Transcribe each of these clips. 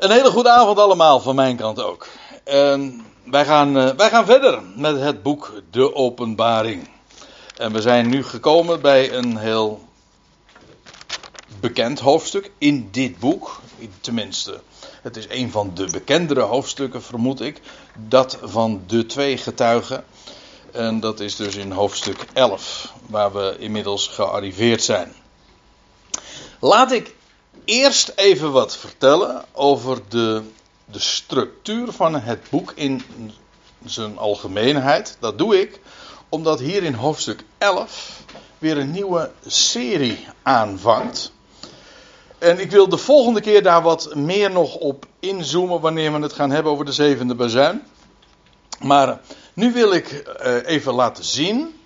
Een hele goede avond allemaal van mijn kant ook. En wij, gaan, uh, wij gaan verder met het boek De Openbaring. En we zijn nu gekomen bij een heel bekend hoofdstuk in dit boek. Tenminste, het is een van de bekendere hoofdstukken, vermoed ik. Dat van de twee getuigen. En dat is dus in hoofdstuk 11, waar we inmiddels gearriveerd zijn. Laat ik eerst even wat vertellen over de, de structuur van het boek in zijn algemeenheid. Dat doe ik omdat hier in hoofdstuk 11 weer een nieuwe serie aanvangt. En ik wil de volgende keer daar wat meer nog op inzoomen wanneer we het gaan hebben over de zevende bazuin. Maar nu wil ik eh, even laten zien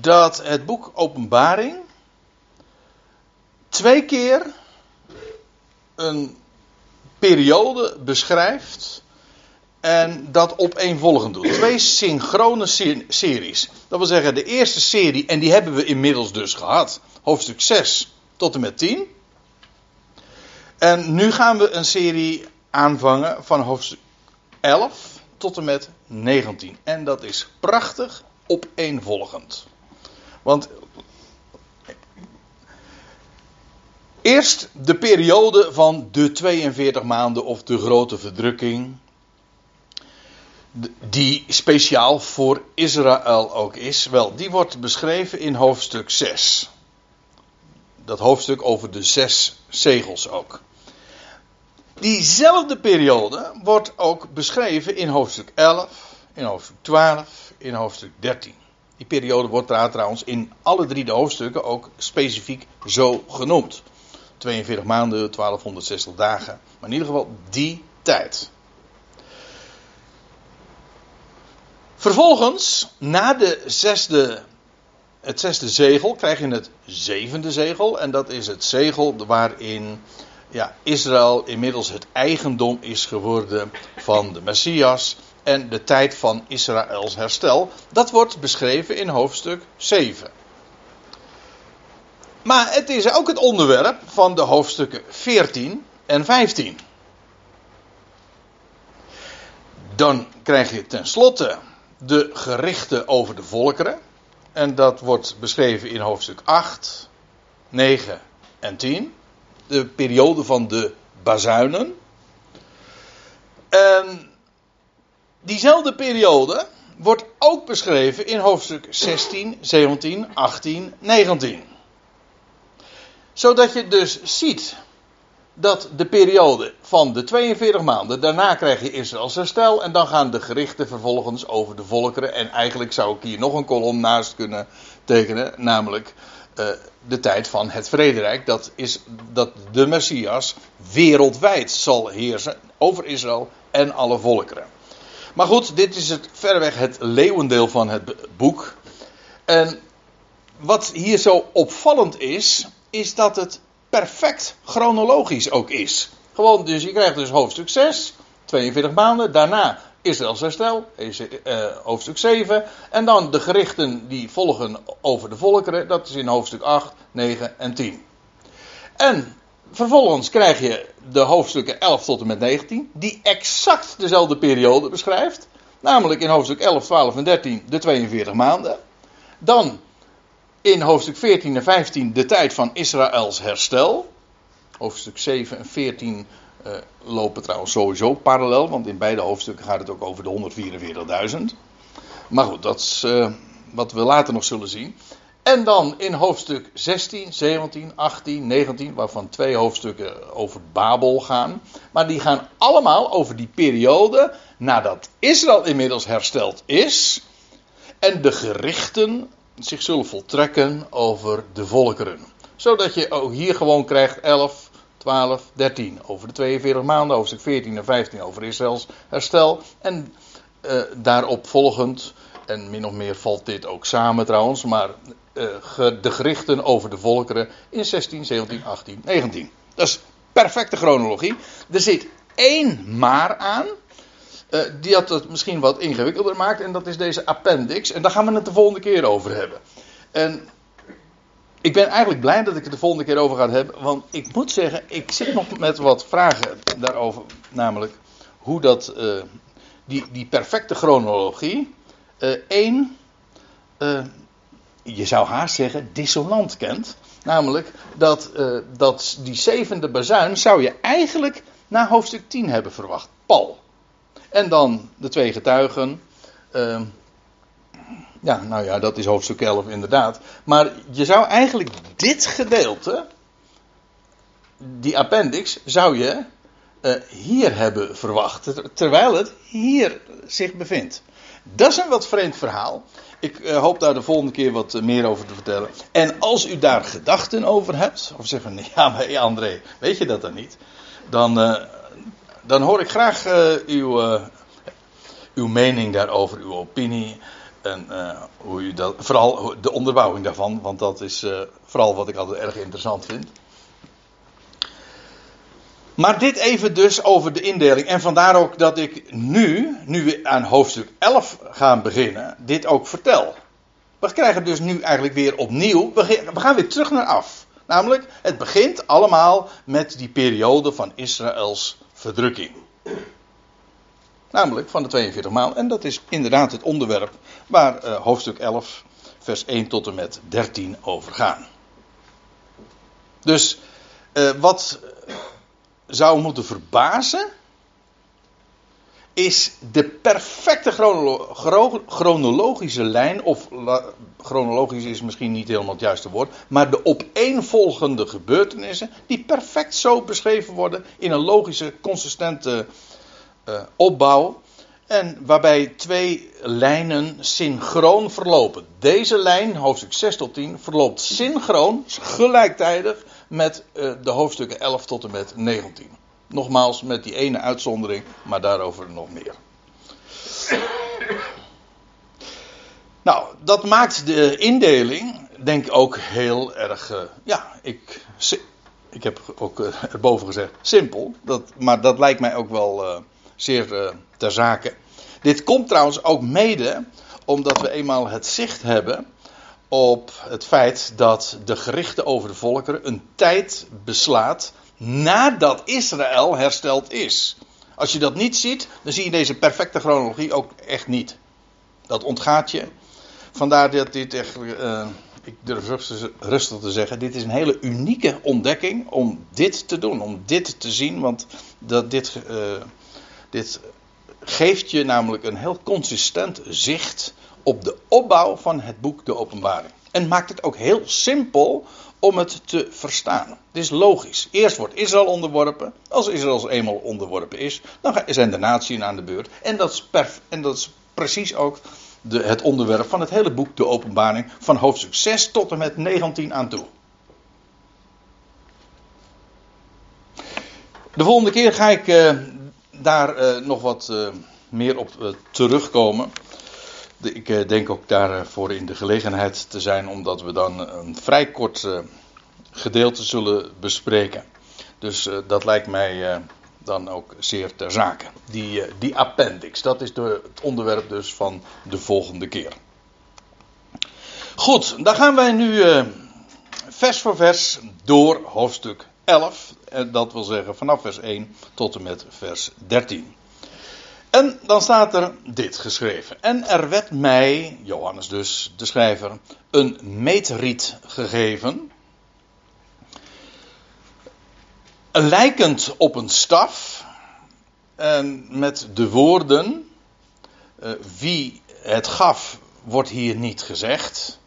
dat het boek Openbaring twee keer een periode beschrijft en dat opeenvolgend doet. Twee synchrone series. Dat wil zeggen, de eerste serie, en die hebben we inmiddels dus gehad, hoofdstuk 6 tot en met 10. En nu gaan we een serie aanvangen van hoofdstuk 11 tot en met 19. En dat is prachtig opeenvolgend. Want Eerst de periode van de 42 maanden of de grote verdrukking. Die speciaal voor Israël ook is. Wel, die wordt beschreven in hoofdstuk 6. Dat hoofdstuk over de zes zegels ook. Diezelfde periode wordt ook beschreven in hoofdstuk 11, in hoofdstuk 12, in hoofdstuk 13. Die periode wordt trouwens in alle drie de hoofdstukken ook specifiek zo genoemd. 42 maanden, 1260 dagen. Maar in ieder geval die tijd. Vervolgens, na de zesde, het zesde zegel, krijg je het zevende zegel. En dat is het zegel waarin ja, Israël inmiddels het eigendom is geworden van de Messias. En de tijd van Israëls herstel. Dat wordt beschreven in hoofdstuk 7. Maar het is ook het onderwerp van de hoofdstukken 14 en 15. Dan krijg je tenslotte de gerichten over de volkeren. En dat wordt beschreven in hoofdstuk 8, 9 en 10. De periode van de bazuinen. En diezelfde periode wordt ook beschreven in hoofdstuk 16, 17, 18, 19 zodat je dus ziet dat de periode van de 42 maanden, daarna krijg je Israëls herstel en dan gaan de gerichten vervolgens over de volkeren. En eigenlijk zou ik hier nog een kolom naast kunnen tekenen, namelijk uh, de tijd van het vrederijk. Dat is dat de Messias wereldwijd zal heersen over Israël en alle volkeren. Maar goed, dit is het verreweg het leeuwendeel van het boek. En wat hier zo opvallend is, is dat het perfect chronologisch ook is. Gewoon, dus je krijgt dus hoofdstuk 6, 42 maanden. Daarna Israëls herstel, uh, hoofdstuk 7. En dan de gerichten die volgen over de volkeren. Dat is in hoofdstuk 8, 9 en 10. En vervolgens krijg je de hoofdstukken 11 tot en met 19. Die exact dezelfde periode beschrijft. Namelijk in hoofdstuk 11, 12 en 13 de 42 maanden. Dan in hoofdstuk 14 en 15 de tijd van Israëls herstel. Hoofdstuk 7 en 14 uh, eh, lopen trouwens sowieso parallel, want in beide hoofdstukken gaat het ook over de 144.000. Maar goed, dat is uh, wat we later nog zullen zien. En dan in hoofdstuk 16, 17, 18, 19, waarvan twee hoofdstukken over Babel gaan. Maar die gaan allemaal over die periode nadat Israël inmiddels hersteld is. En de gerichten zich zullen voltrekken over de volkeren. Zodat je ook hier gewoon krijgt 11, 12, 13 over de 42 maanden, hoofdstuk 14 en 15 over Israëls herstel. En uh, daarop volgend, en min of meer valt dit ook samen trouwens, maar uh, de gerichten over de volkeren in 16, 17, 18, 19. Dat is perfecte chronologie. Er zit één maar aan. Uh, die dat het misschien wat ingewikkelder maakt. En dat is deze appendix. En daar gaan we het de volgende keer over hebben. En ik ben eigenlijk blij dat ik het de volgende keer over ga hebben. Want ik moet zeggen, ik zit nog met wat vragen daarover. Namelijk hoe dat, uh, die, die perfecte chronologie. één, uh, je zou haast zeggen, dissonant kent. Namelijk dat, dat die zevende bazuin zou je eigenlijk na hoofdstuk 10 hebben verwacht. Paul. En dan de twee getuigen. Uh, ja, nou ja, dat is hoofdstuk 11 inderdaad. Maar je zou eigenlijk dit gedeelte, die appendix, zou je uh, hier hebben verwacht. Terwijl het hier zich bevindt. Dat is een wat vreemd verhaal. Ik uh, hoop daar de volgende keer wat uh, meer over te vertellen. En als u daar gedachten over hebt, of zeggen, ja, maar André, weet je dat dan niet? Dan, dan hoor ik graag uw, uw mening daarover, uw opinie. En hoe u dat, vooral de onderbouwing daarvan, want dat is vooral wat ik altijd erg interessant vind. Maar dit even dus over de indeling. En vandaar ook dat ik nu, nu we aan hoofdstuk 11 gaan beginnen, dit ook vertel. We krijgen dus nu eigenlijk weer opnieuw, we gaan weer terug naar af. Namelijk, het begint allemaal met die periode van Israëls verdrukking. Namelijk van de 42 maal. En dat is inderdaad het onderwerp waar uh, hoofdstuk 11, vers 1 tot en met 13 over gaan. Dus uh, wat zou moeten verbazen, is de perfecte chronolo chronologische lijn, of chronologisch is misschien niet helemaal het juiste woord, maar de opeenvolgende gebeurtenissen, die perfect zo beschreven worden in een logische, consistente uh, opbouw. En waarbij twee lijnen synchroon verlopen. Deze lijn, hoofdstuk 6 tot 10, verloopt synchroon, gelijktijdig met uh, de hoofdstukken 11 tot en met 19. Nogmaals, met die ene uitzondering, maar daarover nog meer. Nou, dat maakt de indeling, denk ik, ook heel erg. Uh, ja, ik, ik heb ook uh, erboven gezegd simpel. Dat, maar dat lijkt mij ook wel zeer ter zake. Dit komt trouwens ook mede omdat we eenmaal het zicht hebben op het feit dat de gerichten over de volkeren een tijd beslaat nadat Israël hersteld is. Als je dat niet ziet, dan zie je deze perfecte chronologie ook echt niet. Dat ontgaat je. Vandaar dat dit echt, uh, ik durf rustig te zeggen, dit is een hele unieke ontdekking om dit te doen, om dit te zien, want dat dit, uh, dit geeft je namelijk een heel consistent zicht op de opbouw van het boek De Openbaring. En maakt het ook heel simpel om het te verstaan. Het is logisch. Eerst wordt Israël onderworpen. Als Israël eenmaal onderworpen is, dan zijn de naties aan de beurt. En dat is, en dat is precies ook de, het onderwerp van het hele boek De Openbaring. Van hoofdstuk 6 tot en met 19 aan toe. De volgende keer ga ik uh, daar uh, nog wat uh, meer op terugkomen ik eh, denk ook daarvoor in de gelegenheid te zijn, omdat we dan een vrij kort eh, gedeelte zullen bespreken. Dus eh, dat lijkt mij dan ook zeer ter zake. Die, die appendix, dat is het onderwerp dus van de volgende keer. Goed, dan gaan wij nu vers voor vers door hoofdstuk 11. Dat wil zeggen vanaf vers 1 tot en met vers 13. En dan staat er dit geschreven. En er werd mij, Johannes dus, de schrijver, een meetriet gegeven. Lijkend op een staf. En met de woorden. Uh, wie het gaf, wordt hier niet gezegd.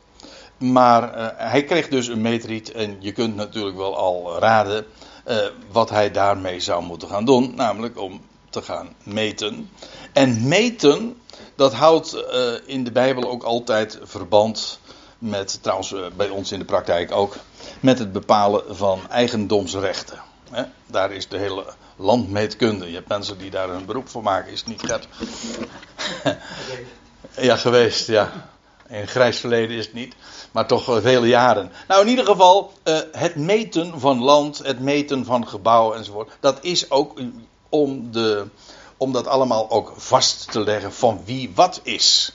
Maar uh, hij kreeg dus een meetriet. En je kunt natuurlijk wel al raden. Uh, wat hij daarmee zou moeten gaan doen. Namelijk om te gaan meten. En meten, dat houdt uh, in de Bijbel ook altijd verband met, trouwens uh, bij ons in de praktijk ook, met het bepalen van eigendomsrechten. Hè? Daar is de hele landmeetkunde. Je hebt mensen die daar een beroep voor maken, is het niet Gert? ja, geweest, ja. In grijs verleden is het niet, maar toch vele jaren. Nou, in ieder geval, uh, het meten van land, het meten van gebouwen enzovoort, dat is ook om, de, dat allemaal ook vast te leggen van wie wat is.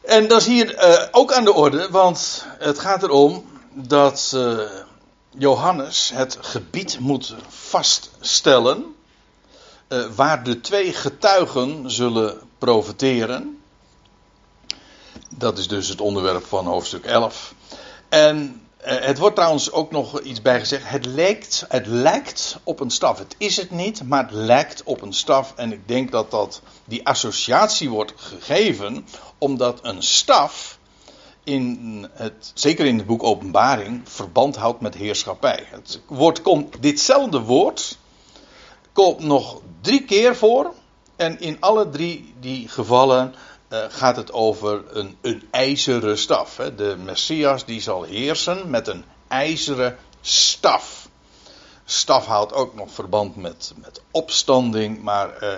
En dat is hier uh, ook aan de orde, want het gaat erom dat uh, Johannes het gebied moet vaststellen uh, waar de twee getuigen zullen profiteren. Dat is dus het onderwerp van hoofdstuk 11. En het wordt trouwens ook nog iets bijgezegd. Het lijkt, het lijkt op een staf. Het is het niet, maar het lijkt op een staf. En ik denk dat, dat die associatie wordt gegeven omdat een staf in het, zeker in het boek Openbaring, verband houdt met heerschappij. Het woord komt, ditzelfde woord komt nog drie keer voor. En in alle drie die gevallen uh, gaat het over een, een ijzeren staf. Hè. De Messias die zal heersen met een ijzeren staf. Staf houdt ook nog verband met, met opstanding, maar uh,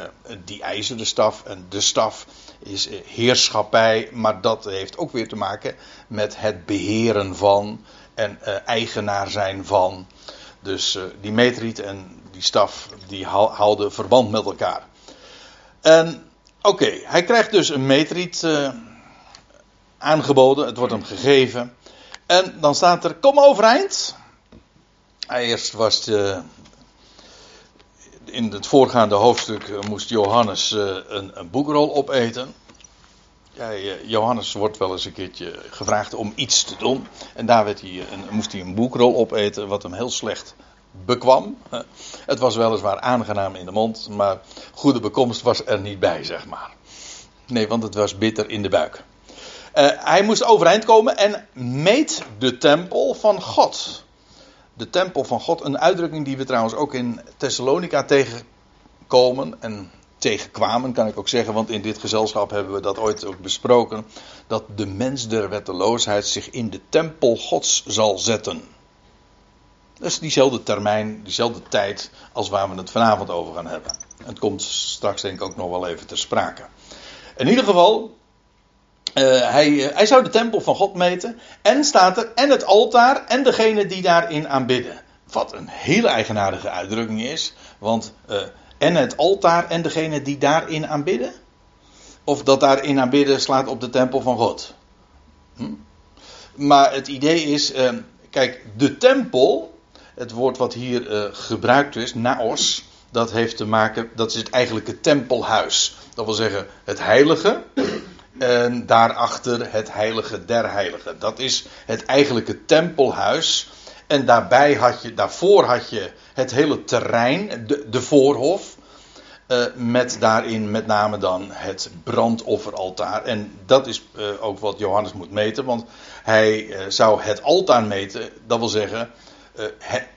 die ijzeren staf en de staf is eh, heerschappij, maar dat heeft ook weer te maken met het beheren van en eigenaar zijn van. Dus die metriet en die staf, die houden verband met elkaar. En oké, hij krijgt dus een metriet uh, aangeboden, het wordt hem gegeven. En dan staat er, kom overeind. Eerst was de, in het voorgaande hoofdstuk moest Johannes een, een boekrol opeten. Johannes wordt wel eens een keertje gevraagd om iets te doen. En daar werd hij een, moest hij een boekrol opeten, wat hem heel slecht bekwam. Het was weliswaar aangenaam in de mond, maar goede bekomst was er niet bij, zeg maar. Nee, want het was bitter in de buik. Uh, hij moest overeind komen en meet de tempel van God. De tempel van God, een uitdrukking die we trouwens ook in Thessalonica tegenkomen. En tegenkwamen, kan ik ook zeggen, want in dit gezelschap hebben we dat ooit ook besproken. Dat de mens der wetteloosheid zich in de tempel Gods zal zetten. Dat is diezelfde termijn, diezelfde tijd als waar we het vanavond over gaan hebben. Het komt straks denk ik ook nog wel even ter sprake. In ieder geval, uh, hij, uh, hij zou de tempel van God meten. En staat er, en het altaar en degene die daarin aanbidden. Wat een hele eigenaardige uitdrukking is. Want uh, en het altaar en degene die daarin aanbidden? Of dat daarin aanbidden slaat op de tempel van God? Hm? Maar het idee is, kijk, de tempel, het woord wat hier uh, gebruikt is, naos, dat heeft te maken, dat is het eigenlijke tempelhuis. Dat wil zeggen, het heilige en daarachter het heilige der heiligen. Dat is het eigenlijke tempelhuis. En daarbij had je, daarvoor had je het hele terrein, de, voorhof. Uh, met daarin met name dan het brandofferaltaar. En dat is uh, ook wat Johannes moet meten, want hij zou het altaar meten, dat wil zeggen het,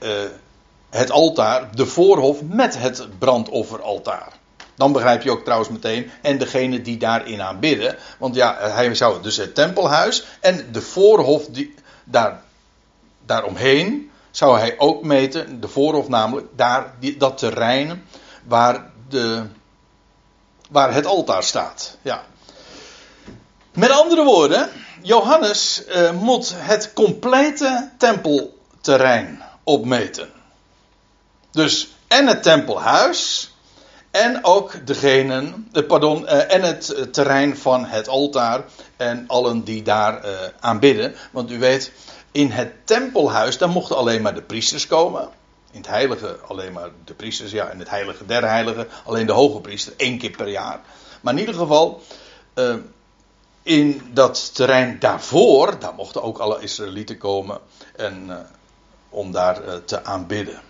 het altaar, de voorhof met het brandofferaltaar. Dan begrijp je ook trouwens meteen, en degene die daarin aanbidden. Want ja, hij zou dus het tempelhuis en de voorhof die, daar, daaromheen zou hij ook meten, de voorhof namelijk, daar, die, dat terrein waar, de, waar het altaar staat. Ja. Met andere woorden, Johannes moet het complete tempelterrein opmeten. Dus en het tempelhuis en ook degene, eh, pardon, uh, en het terrein van het altaar en allen die daar uh, aanbidden. Want u weet, in het tempelhuis, daar mochten alleen maar de priesters komen. In het heilige alleen maar de priesters, ja, in het heilige der heiligen alleen de hoge priester, één keer per jaar. Maar in ieder geval, in dat terrein daarvoor, daar mochten ook alle Israëlieten komen en, om daar uh, te aanbidden.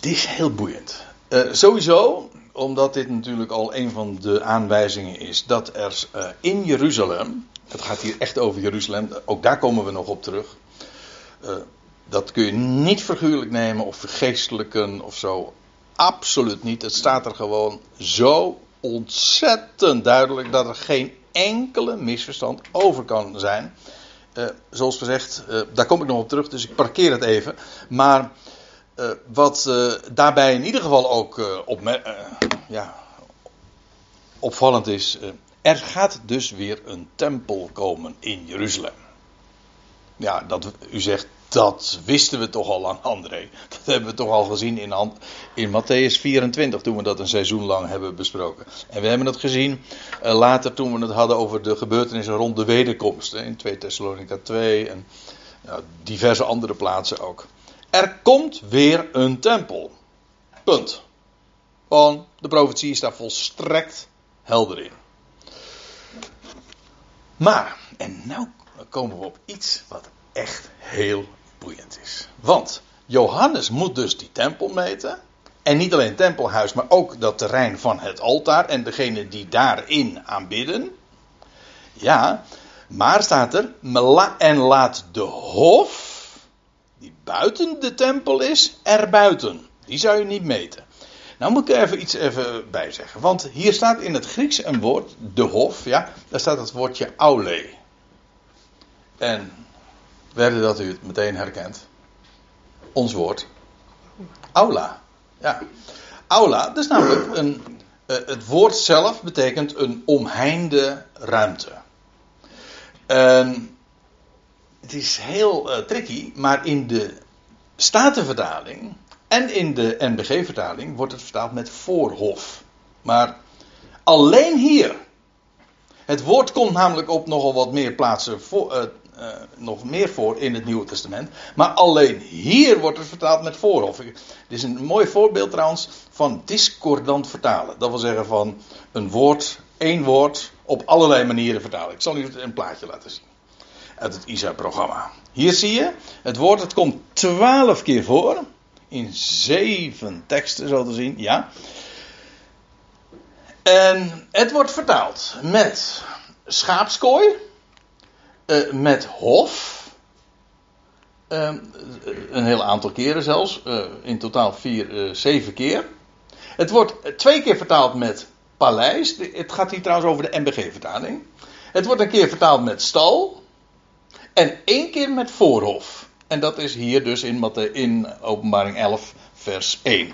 Dit is heel boeiend. sowieso, omdat dit natuurlijk al een van de aanwijzingen is dat er in Jeruzalem, het gaat hier echt over Jeruzalem, ook daar komen we nog op terug. Dat kun je niet figuurlijk nemen of vergeestelijken of zo. Absoluut niet. Het staat er gewoon zo ontzettend duidelijk dat er geen enkele misverstand over kan zijn. Uh, zoals gezegd, uh, daar kom ik nog op terug, dus ik parkeer het even. Maar uh, wat daarbij in ieder geval ook op, ja, opvallend is, er gaat dus weer een tempel komen in Jeruzalem. Ja, dat, u zegt Dat wisten we toch al lang, André. Dat hebben we toch al gezien in, in Matthäus 24, toen we dat een seizoen lang hebben besproken. En we hebben het gezien uh, later toen we het hadden over de gebeurtenissen rond de wederkomst. In 2 Thessalonica 2 en diverse andere plaatsen ook. Er komt weer een tempel. Punt. Gewoon, de profetie is daar volstrekt helder in. Maar, en nu komen we op iets wat echt heel boeiend is. Want Johannes moet dus die tempel meten. En niet alleen het tempelhuis, maar ook dat terrein van het altaar en degene die daarin aanbidden. Ja, maar staat er, en laat de hof, die buiten de tempel is, erbuiten. Die zou je niet meten. Nou moet ik er even iets even bij zeggen. Want hier staat in het Grieks een woord, de hof, ja, daar staat het woordje aule. En werden dat u het meteen herkent. Ons woord. Aula. Ja. Aula, dat is namelijk een. Uh, het woord zelf betekent een omheinde ruimte. het is heel uh, tricky, maar in de Statenvertaling en in de NBG-vertaling wordt het vertaald met voorhof. Maar alleen hier. Het woord komt namelijk op nogal wat meer plaatsen voor, uh, uh, nog meer voor in het Nieuwe Testament. Maar alleen hier wordt het vertaald met voorhof. Dit is een mooi voorbeeld trouwens van discordant vertalen. Dat wil zeggen van een woord, één woord, op allerlei manieren vertalen. Ik zal u een plaatje laten zien. Uit het ISA-programma. Hier zie je het woord, het komt twaalf keer voor. In zeven teksten zo te zien, ja. En het wordt vertaald met schaapskooi uh, met hof. Uh, een heel aantal keren zelfs. Uh, in totaal vier, zeven keer. Het wordt twee keer vertaald met paleis. Het gaat hier trouwens over de MBG-vertaling. Het wordt een keer vertaald met stal. En één keer met voorhof. En dat is hier dus in, in openbaring 11 vers 1.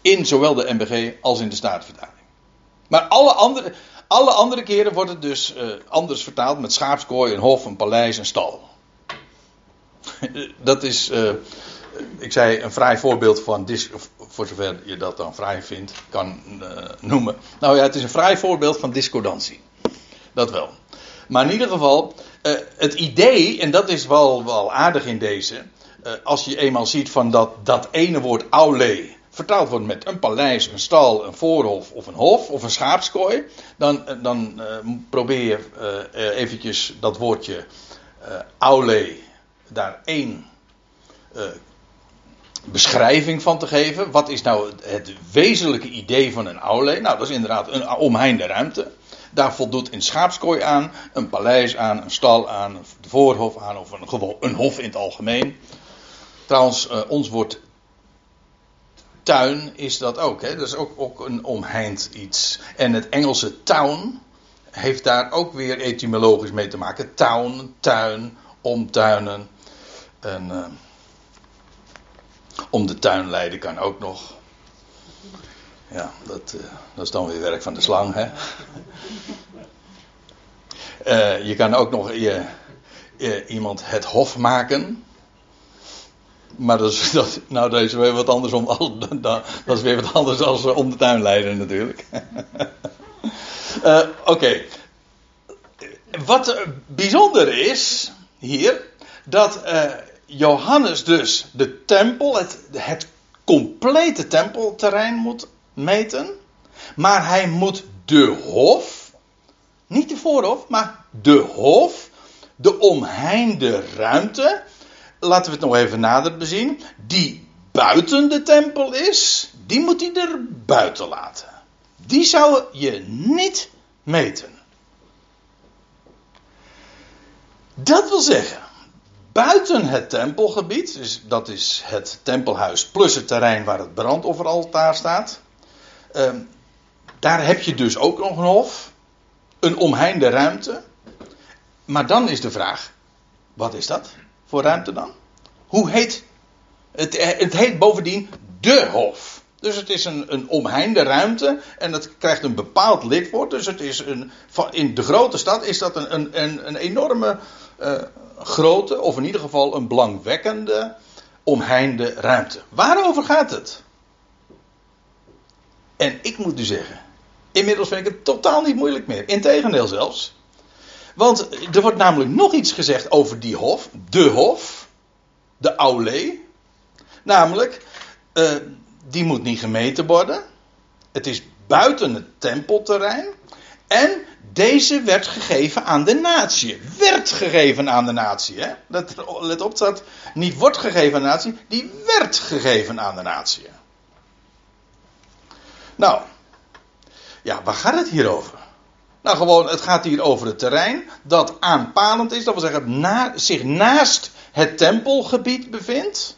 In zowel de MBG als in de Staatvertaling. Maar alle andere, alle andere keren wordt het dus uh, anders vertaald met schaapskooi, een hof, een paleis, een stal. dat is, uh, ik zei, een vrij voorbeeld van, voor zover je dat dan vrij vindt, kan uh, noemen. Nou ja, het is een vrij voorbeeld van discordantie. Dat wel. Maar in ieder geval, het idee, en dat is wel, wel aardig in deze, als je eenmaal ziet van dat, dat ene woord aule, vertaald wordt met een paleis, een stal, een voorhof of een hof of een schaapskooi, dan, eh, dan uh, probeer je uh, eventjes dat woordje uh, aule daar één beschrijving van te geven. Wat is nou het wezenlijke idee van een aule? Nou, dat is inderdaad een omheinde ruimte. Daar voldoet een schaapskooi aan, een paleis aan, een stal aan, een voorhof aan of een, een hof in het algemeen. Trouwens, ons wordt tuin is dat ook. Hè? Dat is ook, ook een omheind iets. En het Engelse town heeft daar ook weer etymologisch mee te maken. Town, tuin, omtuinen. En, uh, om de tuin leiden kan ook nog. Ja, dat, uh, dat is dan weer werk van de slang, hè. Uh, je kan ook nog je, iemand het hof maken. Maar dat is, dat, nou, dat is weer wat anders om, dat is weer wat anders als eh, om de tuin leiden natuurlijk. uh, Oké. Wat bijzonder is hier, dat Johannes dus de tempel, het, het complete tempelterrein moet meten. Maar hij moet de hof, niet de voorhof, maar de hof, de omheinde ruimte laten we het nog even nader bezien, die buiten de tempel is, die moet hij er buiten laten. Die zou je niet meten. Dat wil zeggen, buiten het tempelgebied, dus dat is het tempelhuis plus het terrein waar het brandofferaltaar staat, eh, daar heb je dus ook nog een hof, een omheinde ruimte. Maar dan is de vraag, wat is dat? Voor ruimte dan? Hoe heet het? Het heet bovendien de hof. Dus het is een, een omheinde ruimte en het krijgt een bepaald lidwoord. Dus het is een, in de grote stad is dat een, een, een enorme uh, grote, of in ieder geval een belangwekkende, omheinde ruimte. Waarover gaat het? En ik moet u zeggen, inmiddels vind ik het totaal niet moeilijk meer. Integendeel zelfs. Want er wordt namelijk nog iets gezegd over die hof, de hof, de aule. Namelijk, uh, die moet niet gemeten worden. Het is buiten het tempelterrein. En deze werd gegeven aan de natie. Werd gegeven aan de natie. Let op dat niet wordt gegeven aan de natie, die werd gegeven aan de natie. Nou, ja, waar gaat het hier over? Nou, gewoon, het gaat hier over het terrein dat aanpalend is, dat wil zeggen, na, zich naast het tempelgebied bevindt.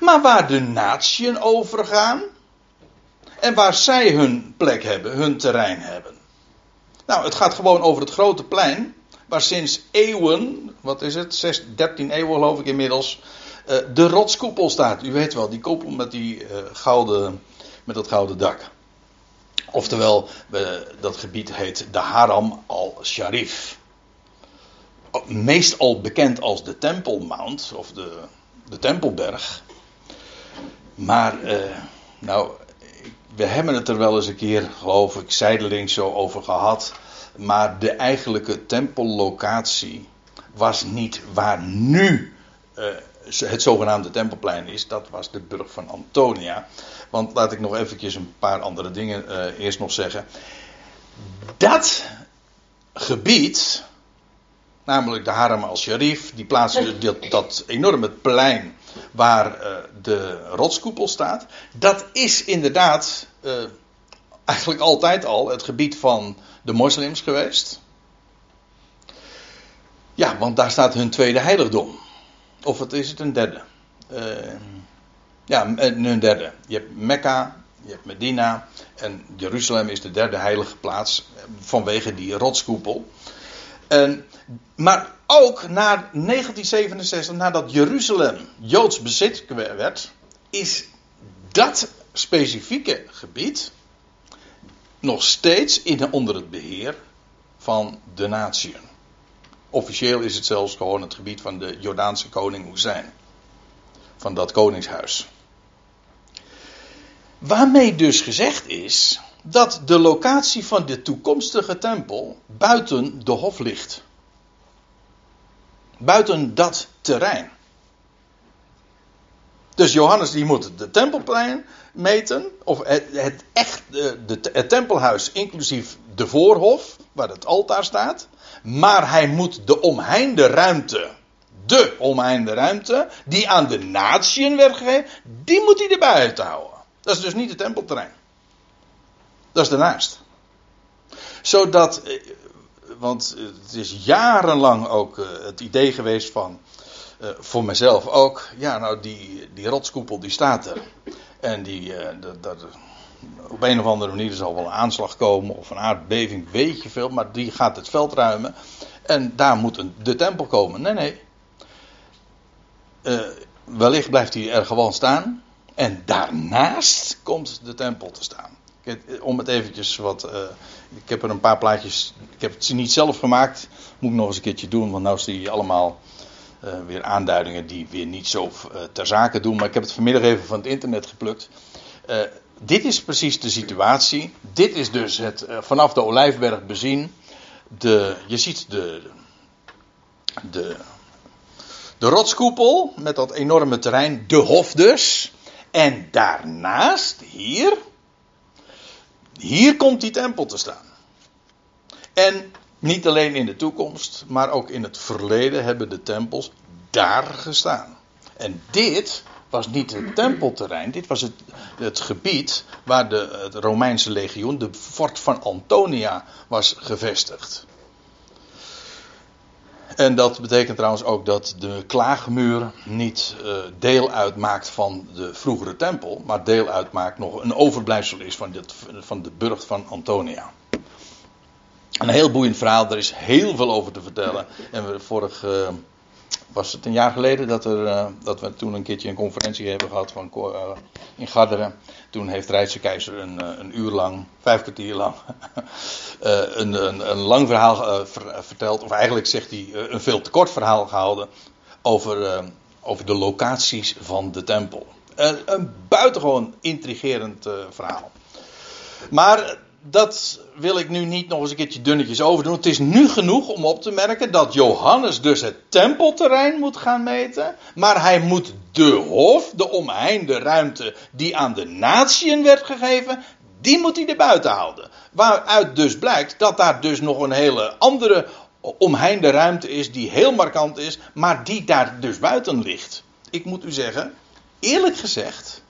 Maar waar de natieën overgaan. En waar zij hun plek hebben, hun terrein hebben. Nou, het gaat gewoon over het grote plein. Waar sinds eeuwen, wat is het, 6, 13 eeuwen geloof ik inmiddels. Uh, de rotskoepel staat. U weet wel, die koepel met, die, uh, gouden, met dat gouden dak. Oftewel, dat gebied heet de Haram al-Sharif. Meestal bekend als de Tempelmount, of de, de Tempelberg. Maar, uh, nou, we hebben het er wel eens een keer, geloof ik, zijdelings zo over gehad. Maar de eigenlijke tempellocatie was niet waar nu uh, het zogenaamde tempelplein is. Dat was de burg van Antonia. Want laat ik nog eventjes een paar andere dingen uh, eerst nog zeggen. Dat gebied, namelijk de Haram al-Sharif, die plaats, dat, dat enorme plein waar uh, de rotskoepel staat, dat is inderdaad uh, eigenlijk altijd al het gebied van de moslims geweest. Ja, want daar staat hun tweede heiligdom. Of het is het een derde? Uh, ja, een derde. Je hebt Mekka, je hebt Medina en Jeruzalem is de derde heilige plaats vanwege die rotskoepel. En, maar ook na 1967, nadat Jeruzalem Joods bezit werd, is dat specifieke gebied nog steeds in, onder het beheer van de natieën. Officieel is het zelfs gewoon het gebied van de Jordaanse koning Hussein. Van dat koningshuis. Waarmee dus gezegd is dat de locatie van de toekomstige tempel buiten de hof ligt. Buiten dat terrein. Dus Johannes die moet de tempelplein meten, of het, echt, de, het tempelhuis inclusief de voorhof, waar het altaar staat. Maar hij moet de omheinde ruimte, de omheinde ruimte, die aan de natieën werd gegeven, die moet hij erbij uithouden. Dat is dus niet het tempelterrein. Dat is daarnaast. Zodat, eh, want het is jarenlang ook eh, het idee geweest van, eh, voor mezelf ook, ja nou die, die rotskoepel die staat er. En die, dat, dat, op een of andere manier zal wel een aanslag komen of een aardbeving, weet je veel, maar die gaat het veld ruimen. En daar moet een, de tempel komen. Nee, nee. wellicht blijft hij er gewoon staan. En daarnaast komt de tempel te staan. Om het eventjes wat. Uh, ik heb er een paar plaatjes. Ik heb het niet zelf gemaakt. Moet ik nog eens een keertje doen. Want nou zie je allemaal uh, weer aanduidingen die weer niet zo uh, ter zake doen. Maar ik heb het vanmiddag even van het internet geplukt. dit is precies de situatie. Dit is dus het vanaf de Olijfberg bezien. De, je ziet de, de, de rotskoepel met dat enorme terrein. De hof dus. En daarnaast, hier, hier komt die tempel te staan. En niet alleen in de toekomst, maar ook in het verleden hebben de tempels daar gestaan. En dit was niet het tempelterrein, dit was het, het gebied waar de, het Romeinse legioen, de fort van Antonia, was gevestigd. En dat betekent trouwens ook dat de klaagmuur niet uh, deel uitmaakt van de vroegere tempel, maar deel uitmaakt nog een overblijfsel is van, dit, van de burcht van Antonia. Een heel boeiend verhaal, er is heel veel over te vertellen. En we vorige, was het een jaar geleden dat, er, uh, dat we toen een keertje een conferentie hebben gehad van, uh, in Garderen. Toen heeft Rijtse Keizer een, uh, een uur lang, vijf kwartier lang, een, een, een, lang verhaal ver, verteld. Of eigenlijk zegt hij een veel te kort verhaal gehouden over, over de locaties van de tempel. een buitengewoon intrigerend verhaal. Maar dat wil ik nu niet nog eens een keertje dunnetjes overdoen. Het is nu genoeg om op te merken dat Johannes dus het tempelterrein moet gaan meten. Maar hij moet de hof, de omheinde ruimte die aan de natieën werd gegeven, die moet hij er buiten houden. Waaruit dus blijkt dat daar dus nog een hele andere omheinde ruimte is die heel markant is, maar die daar dus buiten ligt. Ik moet u zeggen, eerlijk gezegd,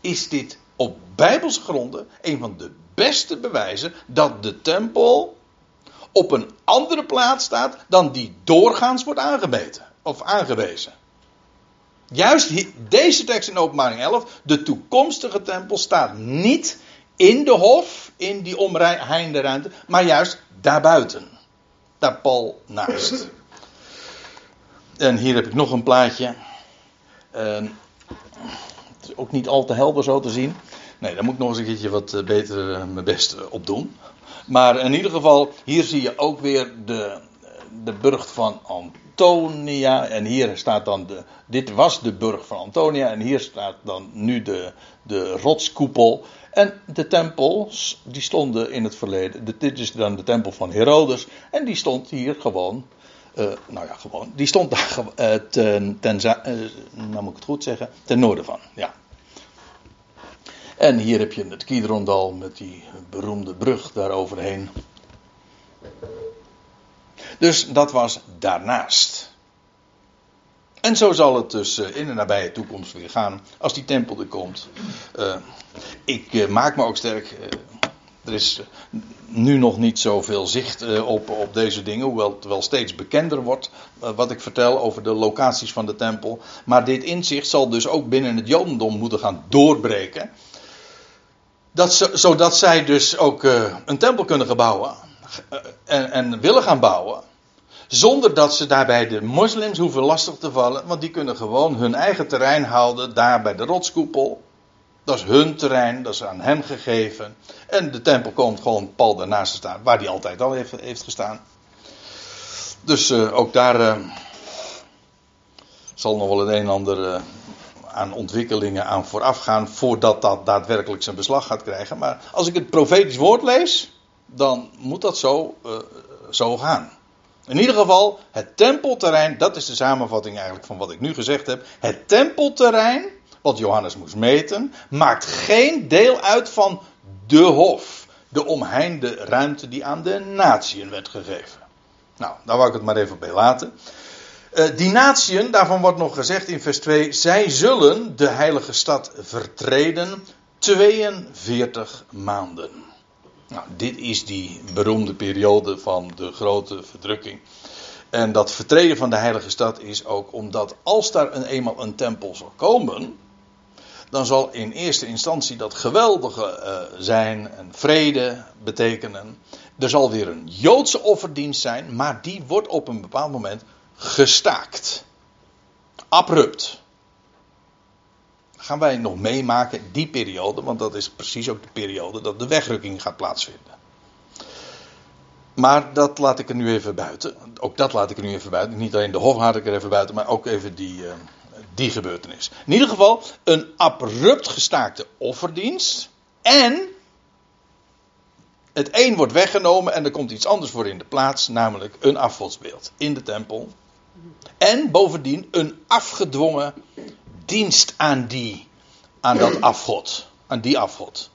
is dit op bijbelse gronden een van de beste bewijzen dat de tempel op een andere plaats staat dan die doorgaans wordt aangemeten of aangewezen. Juist deze tekst in Openbaring 11, de toekomstige tempel staat niet in de hof, in die omheinde ruimte, maar juist daarbuiten. Daar pal naast. En hier heb ik nog een plaatje. Uh, het is ook niet al te helder zo te zien. Nee, daar moet ik nog eens een keertje wat eh, beter eh, mijn best eh, op doen. Maar in ieder geval, hier zie je ook weer de, de burcht van Antonia. En hier staat dan de. Dit was de burcht van Antonia. En hier staat dan nu de, de rotskoepel. En de tempels, die stonden in het verleden. dit is dan de tempel van Herodes. En die stond hier gewoon. Nou ja, gewoon. Die stond daar ten, ten, nou moet ik het goed zeggen. Ten noorden van. Ja. En hier heb je het Kidrondal met die beroemde brug daaroverheen. Dus dat was daarnaast. En zo zal het dus eh, in de nabije toekomst weer gaan als die tempel er komt. Uh, ik uh, maak me ook sterk. er is nu nog niet zoveel zicht op, op deze dingen, hoewel het wel steeds bekender wordt wat ik vertel over de locaties van de tempel. Maar dit inzicht zal dus ook binnen het Jodendom moeten gaan doorbreken. Dat zodat zij dus ook uh, een tempel kunnen gaan bouwen. Uh, en, en, willen gaan bouwen. Zonder dat ze daarbij de moslims hoeven lastig te vallen. Want die kunnen gewoon hun eigen terrein houden. Daar bij de rotskoepel. Dat is hun terrein. Dat is aan hen gegeven. En de tempel komt gewoon pal daarnaast te staan. Waar die altijd al heeft, heeft gestaan. Dus uh, ook daar zal nog wel het een en ander aan ontwikkelingen aan vooraf gaan voordat dat daadwerkelijk zijn beslag gaat krijgen. Maar als ik het profetisch woord lees, dan moet dat zo, uh, zo gaan. In ieder geval, het tempelterrein, dat is de samenvatting eigenlijk van wat ik nu gezegd heb. Het tempelterrein, wat Johannes moest meten, maakt geen deel uit van de hof. De omheinde ruimte die aan de natieën werd gegeven. Nou, daar wou ik het maar even bij laten. Uh, die natieën, daarvan wordt nog gezegd in vers 2, zij zullen de heilige stad vertreden 42 maanden. Nou, dit is die beroemde periode van de grote verdrukking. En dat vertreden van de heilige stad is ook omdat als daar een, eenmaal een tempel zal komen, dan zal in eerste instantie dat geweldige uh, zijn en vrede betekenen. Er zal weer een Joodse offerdienst zijn, maar die wordt op een bepaald moment gestaakt. Abrupt. Gaan wij nog meemaken die periode, want dat is precies ook de periode dat de wegrukking gaat plaatsvinden. Maar dat laat ik er nu even buiten. Ook dat laat ik er nu even buiten. Niet alleen de hof ik er even buiten, maar ook even die, uh, die gebeurtenis. In ieder geval een abrupt gestaakte offerdienst. En het een wordt weggenomen en er komt iets anders voor in de plaats, namelijk een afgodsbeeld in de tempel. En bovendien een afgedwongen dienst aan die, aan dat afgod, aan die afgod.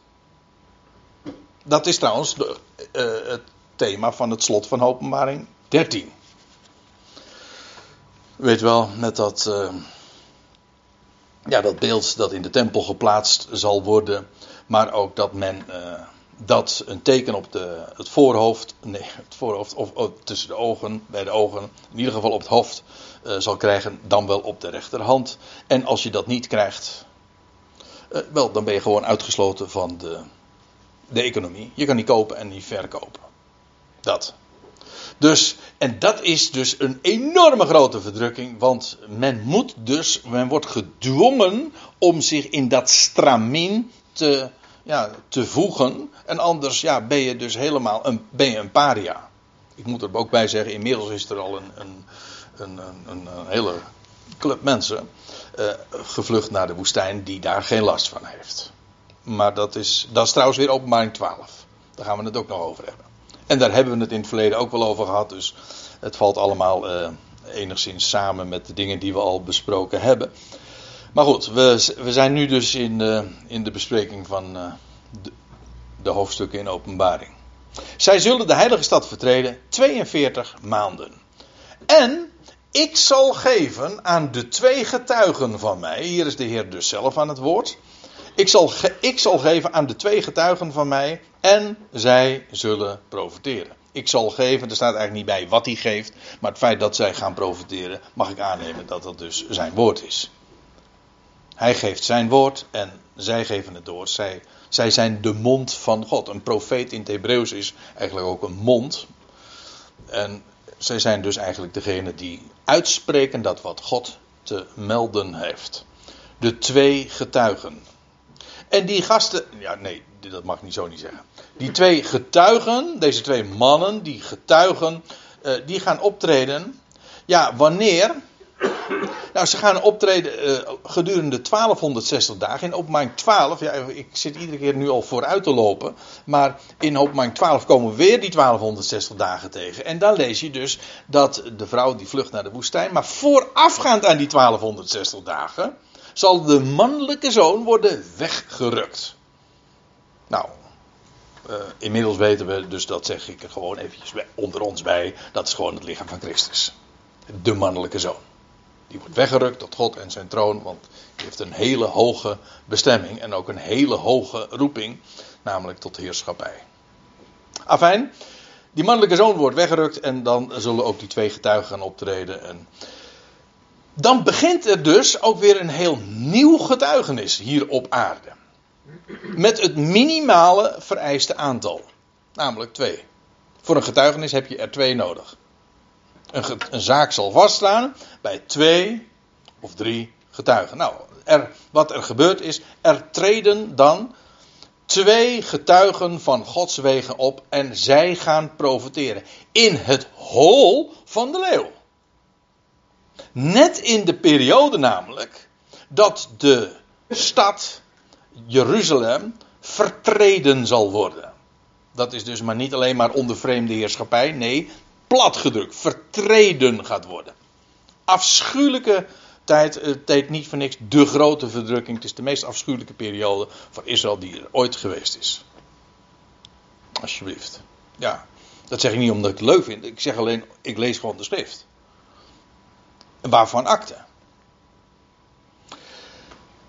Dat is trouwens de, uh, het thema van het slot van Openbaring 13. Weet wel, met dat, uh, ja, dat beeld dat in de tempel geplaatst zal worden, maar ook dat men uh, dat een teken op de, het voorhoofd, nee, het voorhoofd of, of, tussen de ogen, bij de ogen, in ieder geval op het hoofd uh, zal krijgen, dan wel op de rechterhand. En als je dat niet krijgt, uh, wel, dan ben je gewoon uitgesloten van de, de economie. Je kan niet kopen en niet verkopen. Dat. Dus, en dat is dus een enorme grote verdrukking, want men moet dus, men wordt gedwongen om zich in dat stramien te, ja, te voegen. En anders ja, ben je dus helemaal een, ben je een paria. Ik moet er ook bij zeggen, inmiddels is er al een, een, een, een, hele club mensen uh, gevlucht naar de woestijn die daar geen last van heeft. Maar dat is, dat is trouwens weer openbaring 12. Daar gaan we het ook nog over hebben. En daar hebben we het in het verleden ook wel over gehad. Dus het valt allemaal uh, enigszins samen met de dingen die we al besproken hebben. Maar goed, we, we zijn nu dus in, uh, in de bespreking van uh, de, de hoofdstukken in openbaring. Zij zullen de heilige stad vertreden 42 maanden. En ik zal geven aan de twee getuigen van mij. Hier is de Heer dus zelf aan het woord. Ik zal, ik zal geven aan de twee getuigen van mij en zij zullen profiteren. Ik zal geven, er staat eigenlijk niet bij wat hij geeft, maar het feit dat zij gaan profiteren, mag ik aannemen dat dat dus zijn woord is. Hij geeft zijn woord en zij geven het door. Zij, zij zijn de mond van God. Een profeet in het Hebreeuws is eigenlijk ook een mond. En zij zijn dus eigenlijk degene die uitspreken dat wat God te melden heeft. De twee getuigen. En die gasten, ja nee, dat mag ik niet zo niet zeggen. Die twee getuigen, deze twee mannen, die getuigen, uh, die gaan optreden. Ja, wanneer? Nou, ze gaan optreden uh, gedurende 1260 dagen. In openbaring 12, ja, ik zit iedere keer nu al vooruit te lopen. Maar in openbaring 12 komen we weer die 1260 dagen tegen. En dan lees je dus dat de vrouw die vlucht naar de woestijn. Maar voorafgaand aan die 1260 dagen zal de mannelijke zoon worden weggerukt. Nou, uh, inmiddels weten we, dus dat zeg ik er gewoon eventjes onder ons bij, dat is gewoon het lichaam van Christus. De mannelijke zoon. Die wordt weggerukt tot God en zijn troon, want die heeft een hele hoge bestemming en ook een hele hoge roeping, namelijk tot heerschappij. Afijn, die mannelijke zoon wordt weggerukt en dan zullen ook die twee getuigen gaan optreden. En dan begint er dus ook weer een heel nieuw getuigenis hier op aarde. Met het minimale vereiste aantal. Namelijk twee. Voor een getuigenis heb je er twee nodig. Een, een zaak zal vaststaan bij twee of drie getuigen. Nou, er, wat er gebeurt is, er treden dan twee getuigen van Gods wegen op en zij gaan profiteren. In het hol van de leeuw. Net in de periode namelijk dat de stad Jeruzalem vertreden zal worden. Dat is dus maar niet alleen maar onder vreemde heerschappij, nee, platgedrukt, vertreden gaat worden. Afschuwelijke tijd, het tijd niet voor niks, de grote verdrukking. Het is de meest afschuwelijke periode voor Israël die er ooit geweest is. Alsjeblieft. Ja, dat zeg ik niet omdat ik het leuk vind. Ik zeg alleen, ik lees gewoon de schrift. En waarvan akte?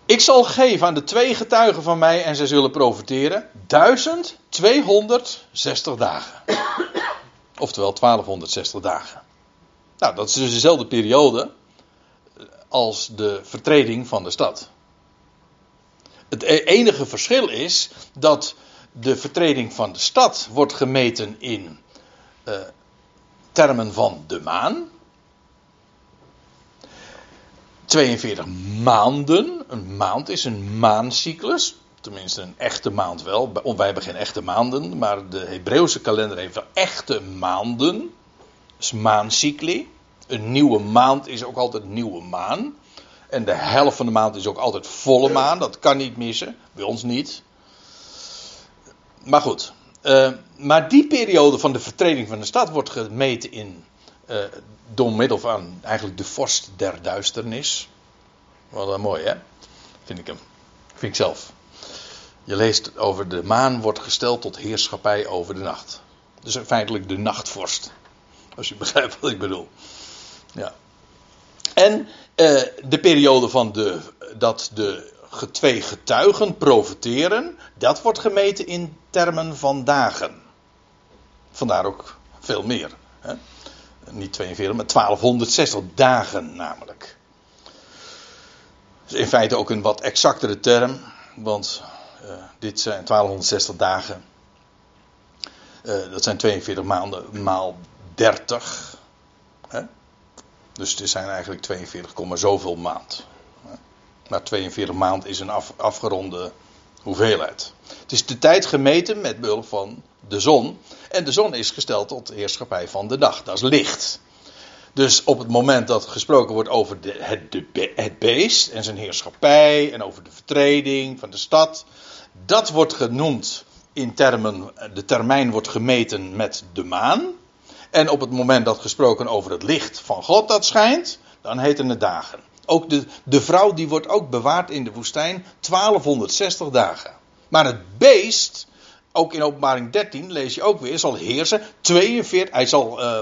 Ik zal geven aan de twee getuigen van mij en zij zullen profiteren 1260 dagen. Oftewel 1260 dagen. Nou, dat is dus dezelfde periode als de vertreding van de stad. Het e-, enige verschil is dat de vertreding van de stad wordt gemeten in uh, termen van de maan. 42 maanden. Een maand is een maancyclus. Tenminste, een echte maand wel. Wij hebben geen echte maanden, maar de Hebreeuwse kalender heeft wel echte maanden. Is maancycli. Een nieuwe maand is ook altijd een nieuwe maan. En de helft van de maand is ook altijd volle maan. Dat kan niet missen. Bij ons niet. Maar goed. Uh, maar die periode van de vertreding van de stad wordt gemeten in uh, door middel van eigenlijk de vorst der duisternis. Wat mooi hè? Vind ik hem. Vind ik zelf. Je leest over de maan wordt gesteld tot heerschappij over de nacht. Dus feitelijk de nachtvorst. Als je begrijpt wat ik bedoel. Ja. En eh, de periode van de, dat de twee getuigen profiteren, dat wordt gemeten in termen van dagen. Vandaar ook veel meer. Hè? niet 42, maar 1260 dagen namelijk. Dus in feite ook een wat exactere term, want uh, dit zijn 1260 dagen. Uh, dat zijn 42 maanden maal 30. Hè? Dus het zijn eigenlijk 42, zoveel maand. Maar 42 maand is een af, afgeronde hoeveelheid. Het is de tijd gemeten met behulp van de zon. En de zon is gesteld tot de heerschappij van de dag. Dat is licht. Dus op het moment dat gesproken wordt over het, de, het beest en zijn heerschappij en over de vertreding van de stad, dat wordt genoemd in termen, de termijn wordt gemeten met de maan. En op het moment dat gesproken over het licht van God dat schijnt, dan heten het dagen. Ook de, de vrouw die wordt ook bewaard in de woestijn 1260 dagen. Maar het beest, ook in openbaring 13 lees je ook weer, zal heersen 42, hij zal uh,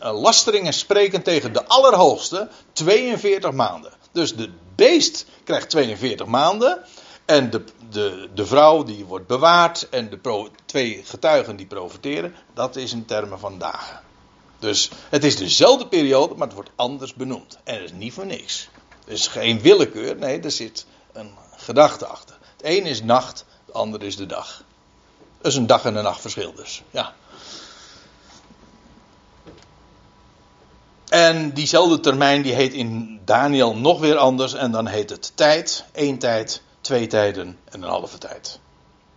lasteringen spreken tegen de Allerhoogste 42 maanden. Dus de beest krijgt 42 maanden en de, de, de vrouw die wordt bewaard en de twee getuigen die profiteren, dat is in termen van dagen. Dus het is dezelfde periode, maar het wordt anders benoemd. En dat is niet voor niks. Het is geen willekeur, nee, er zit een gedachte achter. Het een is nacht, het andere is de dag. Dat is een dag en een nacht verschil dus, ja. En diezelfde termijn die heet in Daniel nog weer anders en dan heet het tijd, één tijd, twee tijden en een halve tijd.